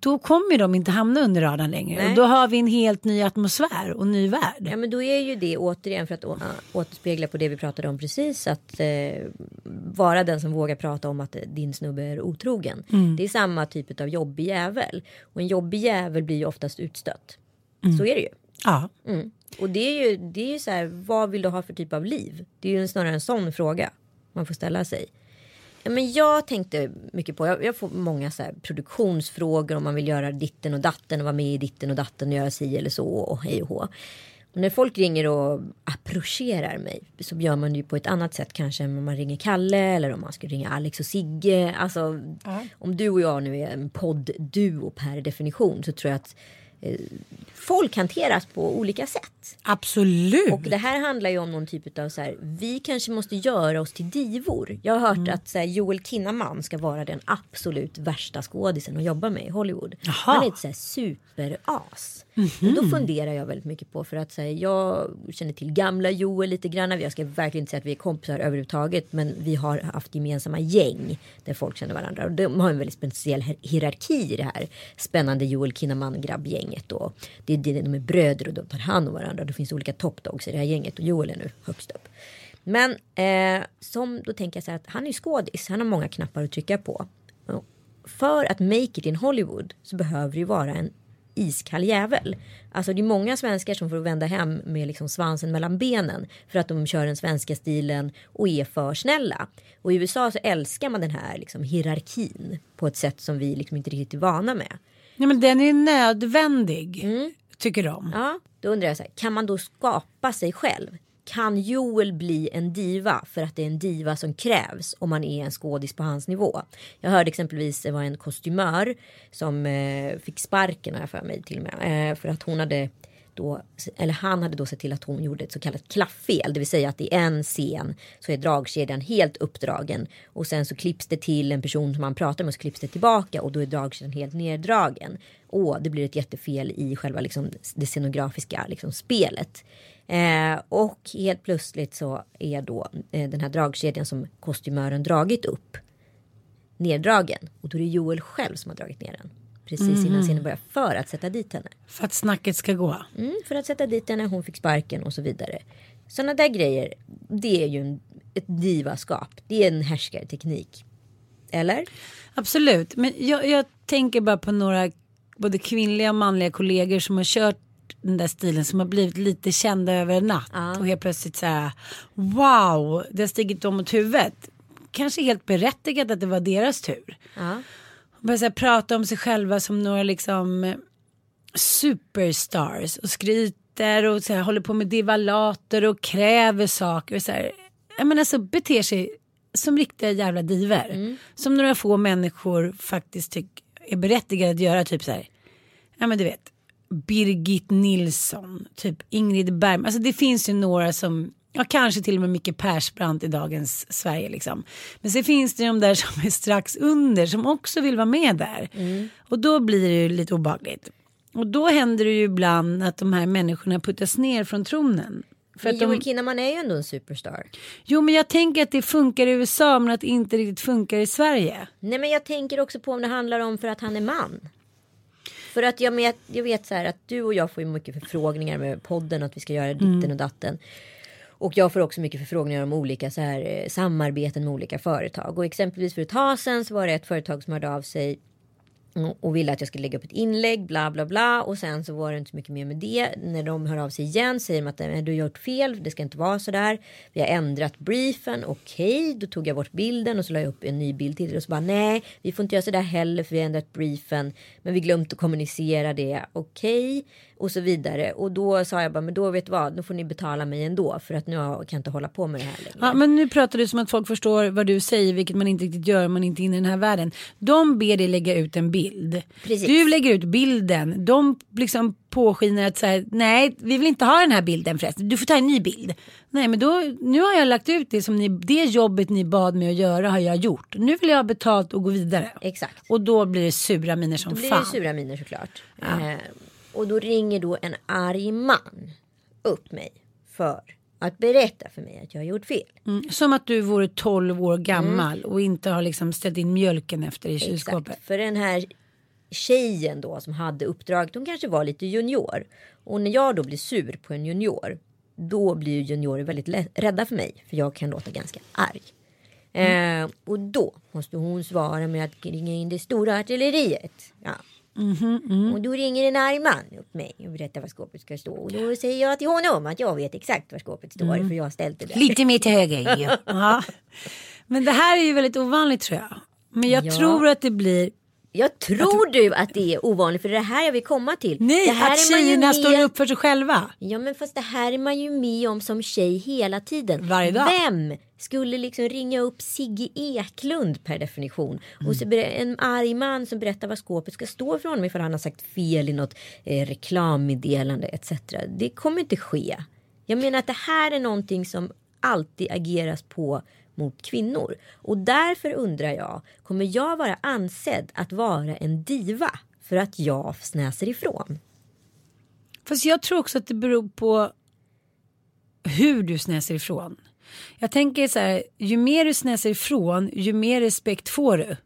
då kommer de inte hamna under radarn längre. Nej. Och då har vi en helt ny atmosfär och ny värld. Ja men då är ju det återigen för att å- återspegla på det vi pratade om precis. Att eh, vara den som vågar prata om att din snubbe är otrogen. Det är samma typ av jobbig jävel. Och en jobbig jävel blir ju oftast utstött. Så är det ju. Ja. Mm. Och det är ju, det är ju så här, vad vill du ha för typ av liv? Det är ju snarare en sån fråga man får ställa sig. Men jag tänkte mycket på, jag, jag får många så produktionsfrågor om man vill göra ditten och datten och vara med i ditten och datten och göra si eller så och hej och hå. Och när folk ringer och approcherar mig så gör man det ju på ett annat sätt kanske än om man ringer Kalle eller om man skulle ringa Alex och Sigge. Alltså om du och jag nu är en poddduo per definition så tror jag att folk hanteras på olika sätt. Absolut. Och det här handlar ju om någon typ av så här, vi kanske måste göra oss till divor. Jag har hört Mm. att här, Joel Kinnaman ska vara den absolut värsta skådisen att jobba med i Hollywood. Jaha. Han är ett så här, superas. Mm-hmm. Och då funderar jag väldigt mycket på för att säga jag känner till gamla Joel lite grann. Jag ska verkligen inte säga att vi är kompisar överhuvudtaget men vi har haft gemensamma gäng där folk känner varandra. Och de har en väldigt speciell hierarki i det här spännande Joel Kinnaman grabbgänget. då. Det är det, de är bröder och de tar hand om varandra. Det finns olika top dogs i det här gänget och Joel är nu högst upp. Men eh, som då tänker jag så här att han är ju skådis. Han har många knappar att trycka på. För att make it in Hollywood så behöver det ju vara en iskall jävel. Alltså det är många svenskar som får vända hem med liksom svansen mellan benen för att de kör den svenska stilen och är för snälla. Och i USA så älskar man den här liksom hierarkin på ett sätt som vi liksom inte riktigt är vana med. Ja, men den är nödvändig. Tycker de. Ja, då undrar jag så här, kan man då skapa sig själv? Kan Joel bli en diva för att det är en diva som krävs om man är en skådis på hans nivå? Jag hörde exempelvis det var en kostymör som eh, fick sparken här för mig till och med. Eh, för att hon hade då, eller han hade då sett till att hon gjorde ett så kallat klafffel. Det vill säga att i en scen så är dragkedjan helt uppdragen. Och sen så klipps det till en person som man pratar med och så klipps det tillbaka och då är dragkedjan helt neddragen. Och det blir ett jättefel i själva liksom, det scenografiska liksom, spelet. Eh, och helt plötsligt så är då eh, den här dragkedjan som kostymören dragit upp neddragen. Och då är det Joel själv som har dragit ner den. Precis innan scenen börjar för att sätta dit henne. För att snacket ska gå. Mm, för att sätta dit henne, hon fick sparken och så vidare. Sådana där grejer, det är ju en, ett divaskap. Det är en härskarteknik. Eller? Absolut. Men jag, jag tänker bara på några både kvinnliga och manliga kollegor som har kört den där stilen som har blivit lite kända över en natt. Och helt plötsligt så här wow, det har stigit dem mot huvudet. Kanske helt berättigat att det var deras tur. Ja. Så här prata om sig själva som några liksom eh, superstars och skryter och så här, håller på med divalater och kräver saker. Och så här, jag menar så beter sig som riktiga jävla diver. Som några få människor faktiskt tycker är berättigade att göra. Typ så här, ja men du vet, Birgit Nilsson, typ Ingrid Bergman. Alltså det finns ju några som, ja kanske till och med Micke Persbrandt i dagens Sverige liksom. Men så finns det de där som är strax under som också vill vara med där. Och då blir det ju lite obagligt. Och då händer det ju ibland att de här människorna puttas ner från tronen. För Men att de, Joel Kinnaman är ju ändå en superstar. jo men jag tänker att det funkar i USA men att det inte riktigt funkar i Sverige. Nej men jag tänker också på om det handlar om för att han är man. För att jag, med, jag vet så här att du och jag får ju mycket förfrågningar med podden att vi ska göra ditten och datten. Och jag får också mycket förfrågningar om olika så här, eh, samarbeten med olika företag. Och exempelvis för ett tag sedan så var det ett företag som hörde av sig Mm, och ville att jag skulle lägga upp ett inlägg, bla bla bla. Och sen så var det inte så mycket mer med det. När de hör av sig igen säger de att du har gjort fel, det ska inte vara så där. Vi har ändrat briefen, okej. Då tog jag bort bilden och så la jag upp en ny bild till det. Och så bara nej, vi får inte göra så där heller för vi har ändrat briefen. Men vi glömt att kommunicera det, okej. Och så vidare. Och då sa jag bara, men då vet du vad, då får ni betala mig ändå. För att nu kan jag inte hålla på med det här längre. Ja, men nu pratar du som att folk förstår vad du säger, vilket man inte riktigt gör om man inte är inne i den här världen. De ber dig lägga ut en bild. Precis. Du lägger ut bilden. De liksom påskiner att säga, nej, vi vill inte ha den här bilden förresten. Du får ta en ny bild. Nej, men då, nu har jag lagt ut det som ni, det jobbet ni bad mig att göra har jag gjort. Nu vill jag ha betalt och gå vidare. Exakt. Och då blir det sura miner som Då blir fan. det sura miner såklart. Eh, och då ringer då en arg man upp mig för att berätta för mig att jag har gjort fel. Mm, som att du vore 12 år gammal och inte har liksom ställt in mjölken efter i kylskåpet. Exakt. För den här tjejen då som hade uppdraget, hon kanske var lite junior. Och när jag då blir sur på en junior, då blir ju juniorer väldigt rädda för mig. För jag kan låta ganska arg. Eh, och då måste hon svara med att ringa in det stora artilleriet. Ja. Och då ringer en arg man upp mig och berättar var skåpet ska stå. Och då säger jag till honom att jag vet exakt var skåpet står för jag har ställt det där. Lite mer till höger ja. Men det här är ju väldigt ovanligt tror jag. Men jag Ja. tror att det blir Jag tror du att det är ovanligt för det är det här jag vill komma till. Nej, att tjejerna med- står upp för sig själva. Ja men fast det här är man ju med om som tjej hela tiden. Varje dag. Vem skulle liksom ringa upp Sigge Eklund per definition. Och så en arg man som berättar vad skåpet ska stå för honom ifall han har sagt fel i något eh, reklammeddelande etc. Det kommer inte ske. Jag menar att det här är någonting som alltid ageras på mot kvinnor. Och därför undrar jag, kommer jag vara ansedd att vara en diva för att jag snäser ifrån? Fast jag tror också att det beror på hur du snäser ifrån. Jag tänker så här, ju mer du snäser ifrån, ju mer respekt får du.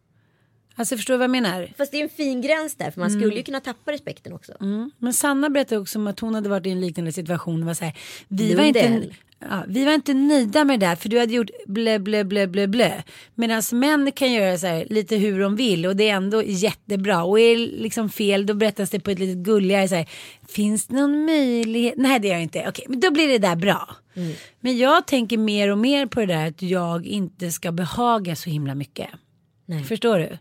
Alltså förstår du vad jag menar? Fast det är en fin gräns där för man skulle ju kunna tappa respekten också. Mm. Men Sanna berättade också om att hon hade varit i en liknande situation. och Var så här, vi, var Lundell. inte, ja, vi var inte nöjda med det där för du hade gjort blä blä blä blä blä. Medan män kan göra så här, lite hur de vill och det är ändå jättebra. Och är liksom fel då berättas det på ett lite gulligare så här. Finns det någon möjlighet? Nej det gör det inte. Okej men då blir det där bra. Men jag tänker mer och mer på det där att jag inte ska behaga så himla mycket. Nej. Förstår du?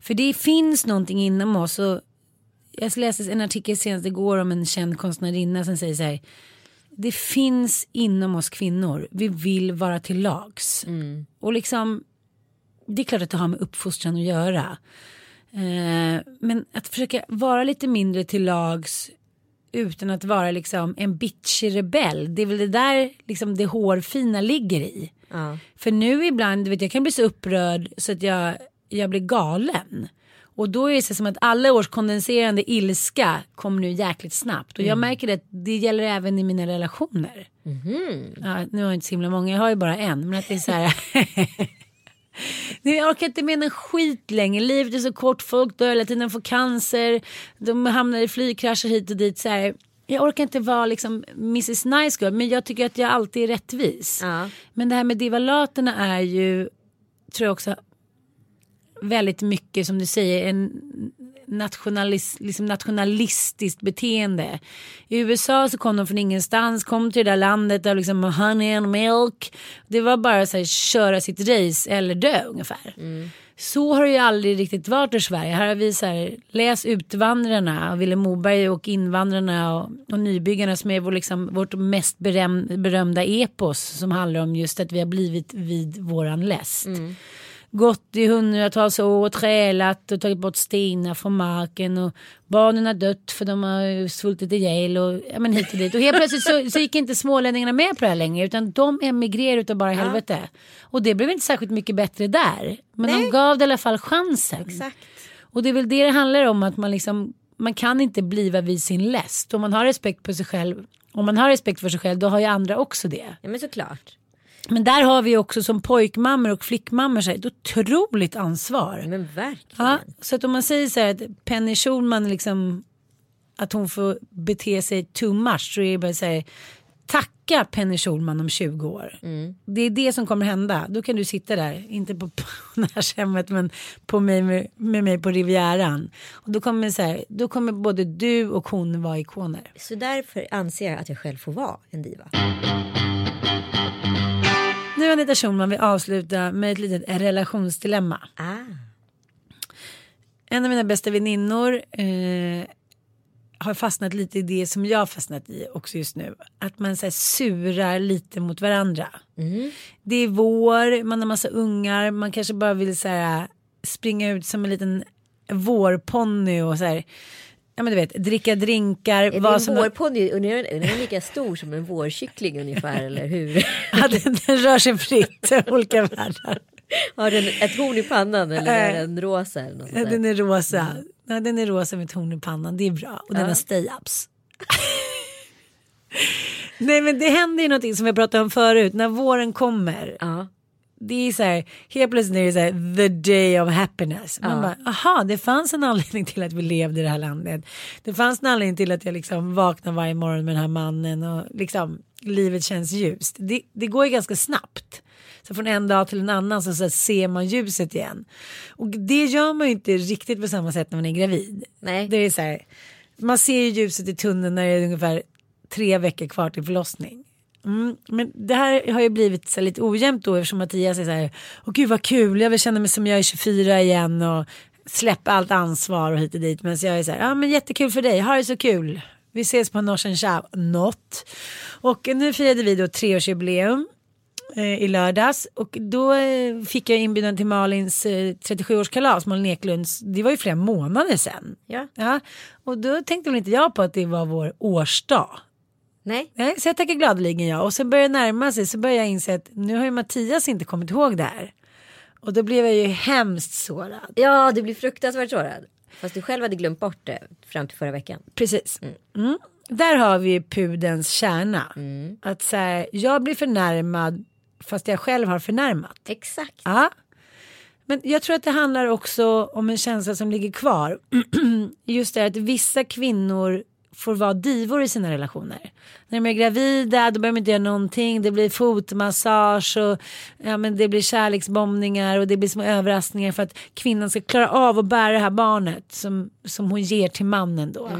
För det finns någonting inom oss och jag läste en artikel senast igår om en känd konstnärinna som säger så här. Det finns inom oss kvinnor. Vi vill vara till lags. Och liksom. Det är klart att det har med uppfostran att göra. Eh, men att försöka vara lite mindre till lags utan att vara liksom en bitchig rebell. Det är väl det där liksom det hårfina ligger i. Ja. För nu ibland, du vet jag kan bli så upprörd så att jag, jag blir galen. Och då är det som att alla års kondenserande ilska kommer nu jäkligt snabbt. Och jag märker det att det gäller även i mina relationer. Ja, nu har jag inte så himla många, jag har ju bara en. Men att det är så här. Jag orkar inte med en skit längre. Livet är så kort, folk dör hela tiden, får cancer, de hamnar i flygkrascher hit och dit. Så här. Jag orkar inte vara liksom Mrs Nice Girl, men jag tycker att jag alltid är rättvis. Ja. Men det här med divalaterna är ju, tror jag också, väldigt mycket som du säger, en nationalis, liksom nationalistiskt beteende. I USA så kom de från ingenstans, kom till det där landet av liksom honey and milk. Det var bara så här, köra sitt race eller dö ungefär. Så har det ju aldrig riktigt varit i Sverige. Här har vi så här, läs Utvandrarna och Vilhelm Moberg och Invandrarna och, och Nybyggarna som är vår, liksom, vårt mest beröm, berömda epos som handlar om just att vi har blivit vid våran läst. Gått i hundratals år och trälat och tagit bort stenar från marken och barnen har dött för de har svultit ihjäl och ja, men hit och dit. Och helt plötsligt så, så gick inte smålänningarna med på det här längre utan de emigrerade utav bara helvete. Och det blev inte särskilt mycket bättre där. Men de gav det i alla fall chansen. Exakt. Och det är väl det det handlar om att man liksom man kan inte bliva vid sin läst. Om man har respekt på sig själv om man har respekt för sig själv då har ju andra också det. Ja men såklart. Men där har vi också som pojkmammor och flickmammor så här, ett otroligt ansvar. Men verkligen. Ja, så att om man säger så här att Penny Schulman liksom att hon får bete sig too much så är det bara så här tacka Penny Schulman om 20 år. Det är det som kommer hända. Då kan du sitta där, inte på pensionärshemmet men på mig, med, med mig på Rivieran. Och då kommer, så här, då kommer både du och hon vara ikoner. Så därför anser jag att jag själv får vara en diva. Nu Anita Schulman vill avsluta med ett litet relationsdilemma. Ah. En av mina bästa väninnor eh, har fastnat lite i det som jag har fastnat i också just nu. Att man så här, surar lite mot varandra. Det är vår, man har massa ungar, man kanske bara vill så här, springa ut som en liten vårponny och så här. Ja men du vet, dricka drinkar. Är det vad en vårponny? Är den- är lika stor som en vårkyckling ungefär eller hur? Ja, den, den rör sig fritt, olika världar. Har den ett horn i pannan eller är den rosa? Eller något Ja, den är rosa. Ja, den är rosa med torn i pannan. Det är bra. Och den har stay-ups. Nej men det händer ju någonting som jag pratade om förut. När våren kommer. Ja. Det är så här. Helt plötsligt är det så här. The day of happiness. Man bara. Aha det fanns en anledning till att vi levde i det här landet. Det fanns en anledning till att jag liksom vaknar varje morgon med den här mannen. Och liksom livet känns ljust. Det, det går ju ganska snabbt. Så från en dag till en annan så, så ser man ljuset igen. Och det gör man ju inte riktigt på samma sätt när man är gravid. Nej. Det är så här, man ser ju ljuset i tunneln när det är ungefär tre veckor kvar till förlossning. Mm, men det här har ju blivit så lite ojämnt då eftersom Mattias är så här, åh gud vad kul, jag vill känna mig som jag är 24 igen och släppa allt ansvar och hit och dit. Men så jag är så här, ja men jättekul för dig, ha det så kul. Vi ses på Norsen Chow, något. Och nu firade vi då treårsjubileum eh, i lördags och då eh, fick jag inbjudan till Malins eh, 37-årskalas, Malin Eklunds. Det var ju flera månader sedan. Ja. Ja, och då tänkte väl inte jag på att det var vår årsdag. Nej. Nej, så jag tackar gladeligen ja. Och sen börjar det närma sig så börjar jag inse att nu har ju Mattias inte kommit ihåg det här. Och då blev jag ju hemskt sårad. Ja, du blir fruktansvärt sårad. Fast du själv hade glömt bort det fram till förra veckan. Precis. Mm. Där har vi pudens kärna. Att så här, jag blir förnärmad fast jag själv har förnärmat. Exakt. Ja. Men jag tror att det handlar också om en känsla som ligger kvar. Just det att vissa kvinnor får vara divor i sina relationer. När de är gravida då behöver de inte göra någonting. Det blir fotmassage och ja, men det blir kärleksbombningar och det blir små överraskningar för att kvinnan ska klara av att bära det här barnet som, som hon ger till mannen då.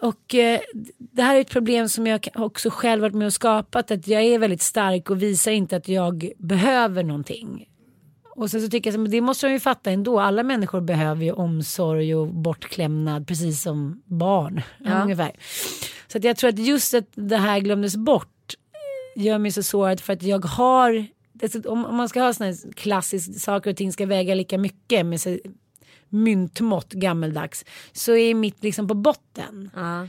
Och eh, det här är ett problem som jag också själv varit med och skapat. Att jag är väldigt stark och visar inte att jag behöver någonting. Och sen så tycker jag att det måste de ju fatta ändå. Alla människor behöver ju omsorg och bortklämnad precis som barn. Ja. Ungefär. Så att jag tror att just att det här glömdes bort gör mig så sårad för att jag har alltså, om, om man ska ha såna här klassiska saker och ting ska väga lika mycket med så, myntmått gammeldags så är mitt liksom på botten. Ja.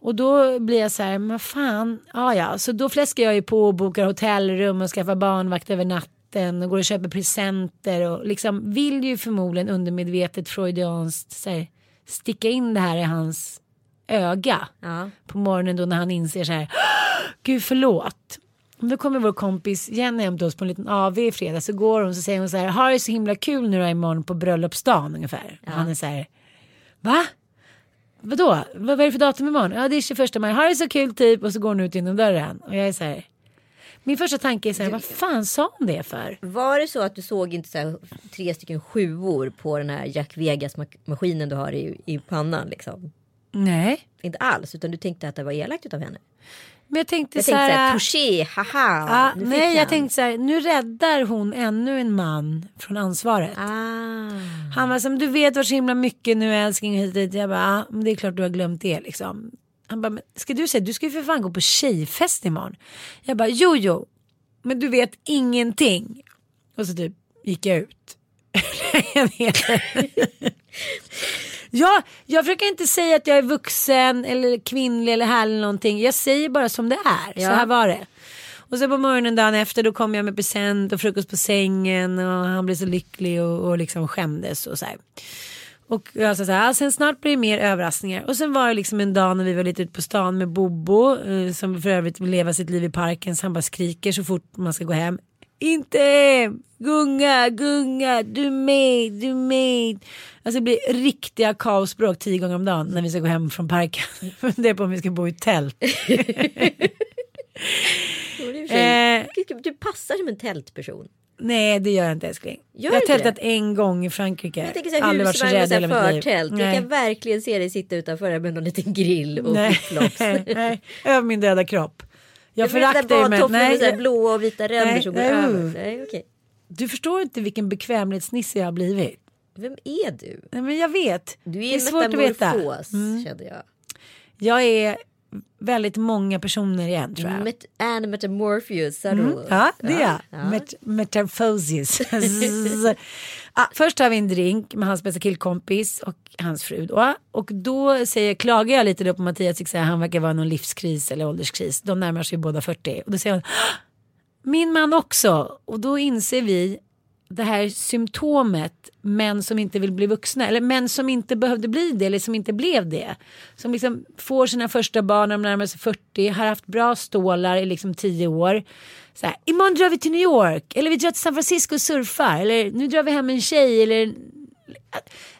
Och då blir jag så här, men fan, ja ja, så då fläskar jag ju på och bokar hotellrum och skaffar barnvakt över natten och går och köper presenter och liksom vill ju förmodligen undermedvetet freudianskt så här, sticka in det här i hans öga Ja. på morgonen då när han inser så här, gud förlåt. Då kommer vår kompis Jenny hem till oss på en liten AV i fredag så går hon så säger hon så här, har det så himla kul nu då imorgon på bröllopsdagen ungefär. Och han är så här, va? Vadå? Vad, vad är det för datum imorgon? Ja det är 21 maj, har det så kul typ och så går hon ut genom dörren. Och jag är så här, min första tanke är så här, vad fan sa hon det för? Var det så att du såg inte så här, tre stycken sjuor på den här Jack Vegas-maskinen du har i, i pannan? Liksom? Nej. Inte alls, utan du tänkte att det var elakt utav henne. Men jag tänkte Jag så tänkte här. såhär, touché, haha. fick nej jag tänkte så här, nu räddar hon ännu en man från ansvaret. Ah. Han var som du vet var så himla mycket nu älskling hit och dit. Jag bara, ah, men det är klart du har glömt det liksom. Han bara, men ska du säga, du ska ju för fan gå på tjejfest imorgon. Jag bara, jo jo, men du vet ingenting. Och så typ gick jag ut. Ja, jag försöker inte säga att jag är vuxen eller kvinnlig eller härlig eller någonting. Jag säger bara som det är. Så Ja. här var det. Och så på morgonen dagen efter då kom jag med present och frukost på sängen och han blev så lycklig och, och liksom skämdes och så här. Och jag sa så här, "Ja, sen snart blir det mer överraskningar. Och sen var det liksom en dag när vi var lite ute på stan med Bobo. Eh, som för övrigt vill leva sitt liv i parken. Så han bara skriker så fort man ska gå hem. Inte hem! Gunga, gunga, du med, du med. Alltså det blir riktiga kaosbråk tio gånger om dagen när vi ska gå hem från parken. Det är på om vi ska bo i tält. Eh. Du passar som en tältperson. Nej det gör jag inte älskling. Gör jag har tältat det? en gång i Frankrike. Jag tänker så här, Aldrig varit så rädd i hela mitt liv. Jag Nej. kan verkligen se dig sitta utanför med någon liten grill och Nej, flipflops. nej, över min döda kropp. Jag föraktar ju men badtofflor med nej, blåa och vita ränder Nej, som går nej. över. Nej, okej. du förstår inte vilken bekvämlighetsnisse jag har blivit. Vem är du? Nej, men jag vet. Du det är är en svårt att veta. Mm. kände jag. Jag är väldigt många personer igen tror jag. Met and metamorpheus. Mm. Ja, det är jag. ja. Met metamorphosis. ah, först har vi en drink med hans bästa killkompis och hans fru då. Och då säger, klagar jag lite då på Mattias, att han verkar vara någon livskris eller ålderskris. De närmar sig båda 40. Och då säger hon, "Ah, min man också. Och då inser vi det här symptomet män som inte vill bli vuxna eller män som inte behövde bli det eller som inte blev det. Som liksom får sina första barn när de närmar sig 40, har haft bra stålar i liksom 10 år. Så här, imorgon drar vi till New York eller vi drar till San Francisco och surfar eller nu drar vi hem en tjej eller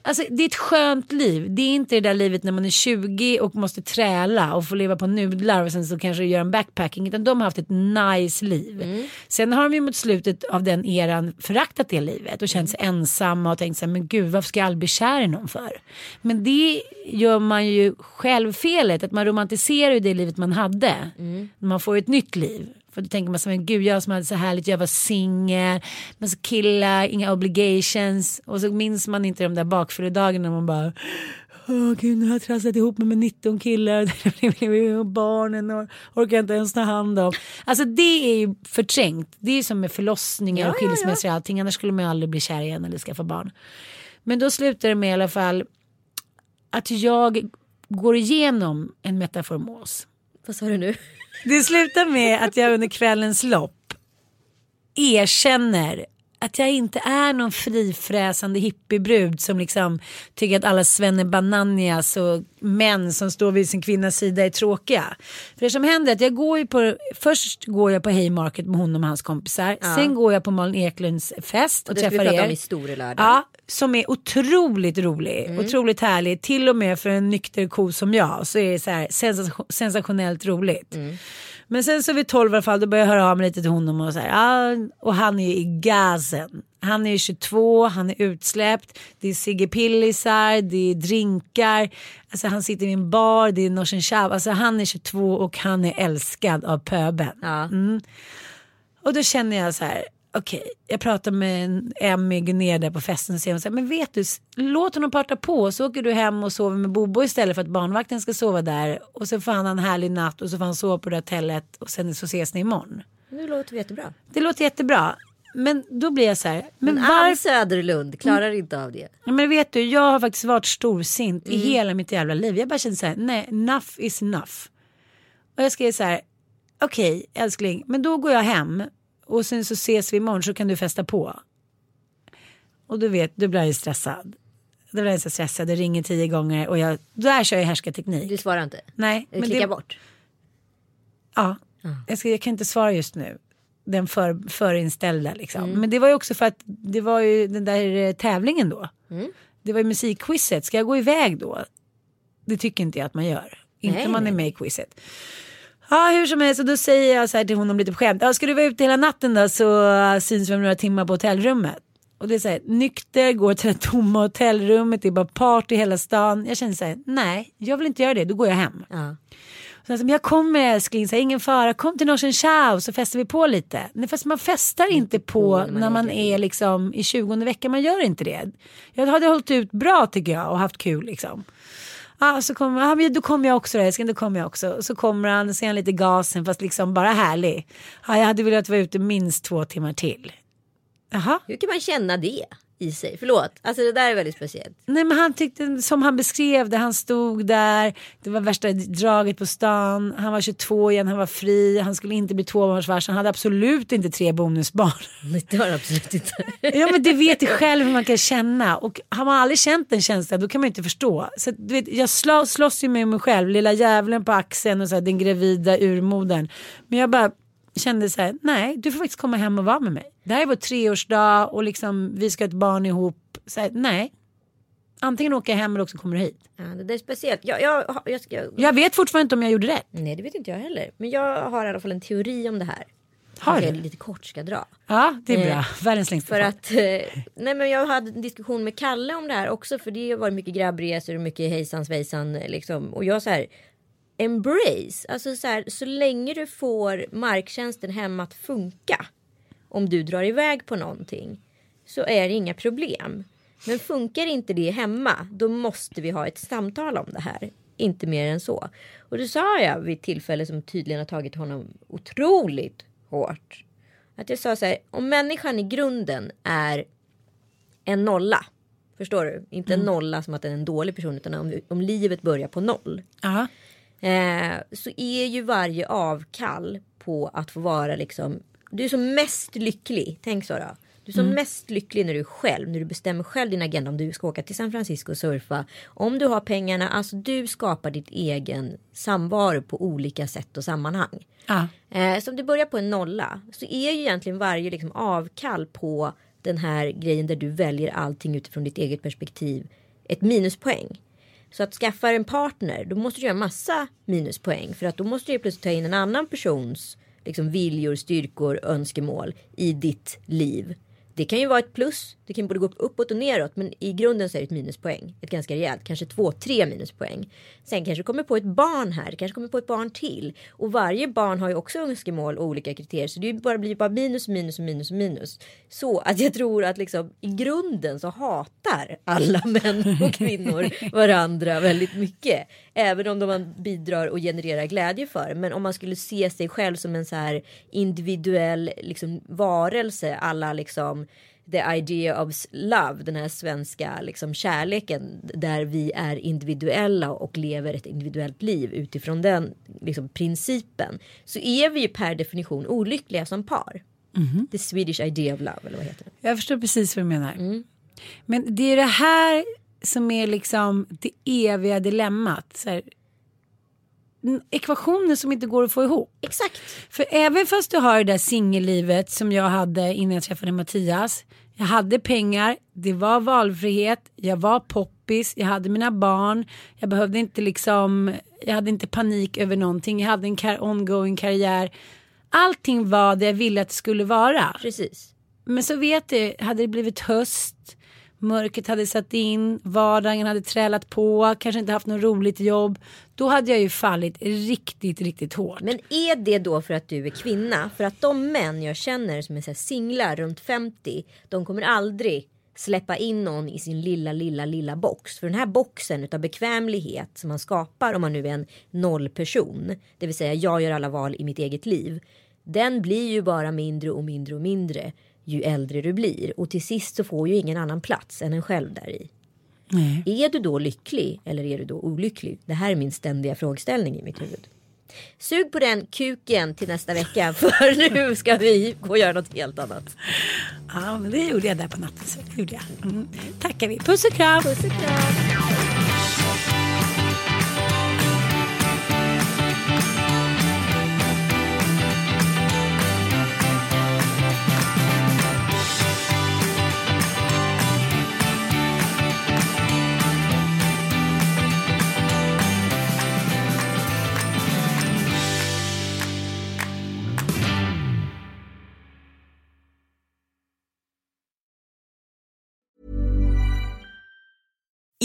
Alltså det är ett skönt liv. Det är inte det där livet när man är 20 och måste träla och få leva på nudlar och sen så kanske göra en backpacking. Utan de har haft ett nice liv. Sen har de ju mot slutet av den eran föraktat det livet och känt sig ensamma och tänkt så här, men gud varför ska jag aldrig bli kär i någon för? Men det gör man ju själv felet, att man romantiserar ju det livet man hade. Man får ju ett nytt liv. För då tänker man så men gud jag som hade så härligt, jag var singel, massa killar, inga obligations. Och så minns man inte de där bakfylledagarna när man bara Åh gud nu har jag trasslat ihop mig med 19 killar och barnen och orkar inte ens ta hand om. Alltså det är ju förträngt. Det är ju som med förlossningar och skilsmässor och allting. Annars skulle man ju aldrig bli kär igen eller skaffa barn. Men då slutar det med i alla fall att jag går igenom en metaformos. Vad sa du nu? Det slutar med att jag under kvällens lopp erkänner att jag inte är någon frifräsande hippiebrud som liksom tycker att alla Svenne Bananias och män som står vid sin kvinnas sida är tråkiga. För det som händer är att jag går ju på, först går jag på Haymarket med honom och hans kompisar. Sen går jag på Malin Eklunds fest och, Och träffar er. om i. Ja, som är otroligt rolig. Otroligt härlig. Till och med för en nykter ko som jag så är det så här sensation, sensationellt roligt. Men sen så vid 12 i alla fall då börjar jag höra av mig lite till honom och så här. Och han är i gasen. Han är ju 22, han är utsläppt. Det är Sigge Pillisar, det är drinkar. Alltså han sitter i en bar, det är Norsen Chav. Alltså han är 22 och han är älskad av pöben. Ja. Och då känner jag så här, okej, jag pratar med en Emmy Gunér där på festen och säger hon så här, men vet du, låt honom parta på så åker du hem och sover med Bobo istället för att barnvakten ska sova där och så får han ha en härlig natt och så får han sova på det hotellet och sen så ses ni imorgon. Nu låter jättebra. Det låter jättebra. Men då blir jag så här, men Men Ann varför? Söderlund klarar inte av det. Ja, men vet du, jag har faktiskt varit storsint Mm. i hela mitt jävla liv. Jag bara kände så här, nej, enough is enough. Och jag skrev så här, okej älskling, men då går jag hem och sen så ses vi imorgon så kan du festa på. Och du vet, då blir jag ju stressad. Då blir jag så stressad, det ringer tio gånger och jag, där kör jag härskarteknik. Du svarar inte. Nej, Du men klickar det, bort. ja, jag, ska, jag kan inte svara just nu. Den för, förinställda liksom. Mm. Men det var ju också för att det var ju den där eh, tävlingen då. Mm. Det var ju musikquizet. Ska jag gå iväg då? Det tycker inte jag att man gör. Inte om man nej. är med i quizet. Ja hur som helst och då säger jag så här till honom lite på skämt. Ja, ska du vara ute hela natten då så syns vi om några timmar på hotellrummet. Och det är så här, nykter, går till det tomma hotellrummet, det är bara party hela stan. Jag känner så här, nej jag vill inte göra det, då går jag hem. Ja. Så jag, men jag kommer älskling, så här, ingen fara, kom till Norsen Chow så festar vi på lite. Nej, fast man festar inte på när man är liksom i 20 veckan, man gör inte det. Jag hade hållit ut bra tycker jag och haft kul liksom. Ja, så kommer, ah, men då kommer jag också då, älskling, då kommer jag också. Så kommer han, ser han lite gasen fast liksom bara härlig. Ja, jag hade velat vara ute minst två timmar till. Jaha, Hur kan man känna det? I sig. Förlåt, alltså det där är väldigt speciellt. Nej men han tyckte som han beskrev det. Han stod där. Det var värsta draget på stan. Han var 22 igen. Han var fri. Han skulle inte bli tvåbarnsfarsa. Han hade absolut inte tre bonusbarn. Det var det absolut inte. Ja men det vet du själv hur man kan känna. Och har man aldrig känt den känslan då kan man inte förstå. Så, du vet, jag slå, slåss ju med mig själv. Lilla djävulen på axeln och så här, den gravida urmodern. Men jag bara kände så här, nej du får faktiskt komma hem och vara med mig. Det här är vår treårsdag och liksom, vi ska ha ett barn ihop. Så här, nej. Antingen åker jag hem eller också kommer du hit. Ja, det är speciellt. Jag, jag, jag, ska, Jag vet fortfarande inte om jag gjorde rätt. Nej det vet inte jag heller. Men jag har i alla fall en teori om det här. Har du? jag lite kort ska dra. Ja det är bra. Eh, Världens längsta För att, eh, nej men jag hade en diskussion med Kalle om det här också för det har varit mycket grabbresor och mycket hejsan svejsan liksom. Och jag så här, embrace, alltså så här, så länge du får marktjänsten hemma att funka. Om du drar iväg på någonting så är det inga problem. Men funkar inte det hemma då måste vi ha ett samtal om det här. Inte mer än så. Och det sa jag vid ett tillfälle som tydligen har tagit honom otroligt hårt. Att jag sa så här, om människan i grunden är en nolla. Förstår du? Inte en nolla som att den är en dålig person utan om, om livet börjar på noll. Ja. Eh, så är ju varje avkall på att få vara liksom. Du är som mest lycklig. Tänk så då. Du är som mest lycklig när du är själv. När du bestämmer själv din agenda. Om du ska åka till San Francisco och surfa. Om du har pengarna. Alltså du skapar ditt egen samvaro på olika sätt och sammanhang. Ja. Eh, så om du börjar på en nolla så är ju egentligen varje liksom avkall på den här grejen där du väljer allting utifrån ditt eget perspektiv ett minuspoäng. Så att skaffa en partner då måste du göra massa minuspoäng för att då måste du plötsligt ta in en annan persons liksom, viljor, styrkor, önskemål i ditt liv. Det kan ju vara ett plus. Det kan både gå uppåt och neråt. Men i grunden så är det ett minuspoäng. Ett ganska rejält. Kanske två, tre minuspoäng. Sen kanske du kommer på ett barn här. Kanske kommer på ett barn till. Och varje barn har ju också önskemål och olika kriterier. Så det bara blir bara minus, minus, minus, minus. Så att jag tror att liksom i grunden så hatar alla män och kvinnor varandra väldigt mycket. Även om de bidrar och genererar glädje för. Men om man skulle se sig själv som en så här individuell liksom, varelse. Alla liksom the idea of love, den här svenska liksom, kärleken där vi är individuella och lever ett individuellt liv utifrån den liksom, principen så är vi ju per definition olyckliga som par. The Swedish idea of love eller vad heter det? Jag förstår precis vad du menar. Mm. Men det är det här som är liksom det eviga dilemmat. Så här, ekvationer som inte går att få ihop. Exakt. För även fast du har det där singellivet som jag hade innan jag träffade Mattias. Jag hade pengar, det var valfrihet, jag var poppis, jag hade mina barn. Jag behövde inte liksom, jag hade inte panik över någonting. Jag hade en kar- ongoing karriär. Allting var det jag ville att det skulle vara. Precis. Men så vet du, hade det blivit höst, mörkret hade satt in, vardagen hade trälat på, kanske inte haft något roligt jobb. Då hade jag ju fallit riktigt, riktigt hårt. Men är det då för att du är kvinna? För att de män jag känner som är så här singlar runt 50. De kommer aldrig släppa in någon i sin lilla, lilla, lilla box. För den här boxen utav bekvämlighet som man skapar om man nu är en nollperson. Det vill säga jag gör alla val i mitt eget liv. Den blir ju bara mindre och mindre och mindre ju äldre du blir. Och till sist så får ju ingen annan plats än en själv där i. Nej. Är du då lycklig eller är du då olycklig? Det här är min ständiga frågeställning i mitt huvud. Sug på den kuken till nästa vecka för nu ska vi gå och göra något helt annat. Ja, men det gjorde jag där på natten. Så gjorde jag. Mm. Tackar vi. Puss och kram. Puss och kram.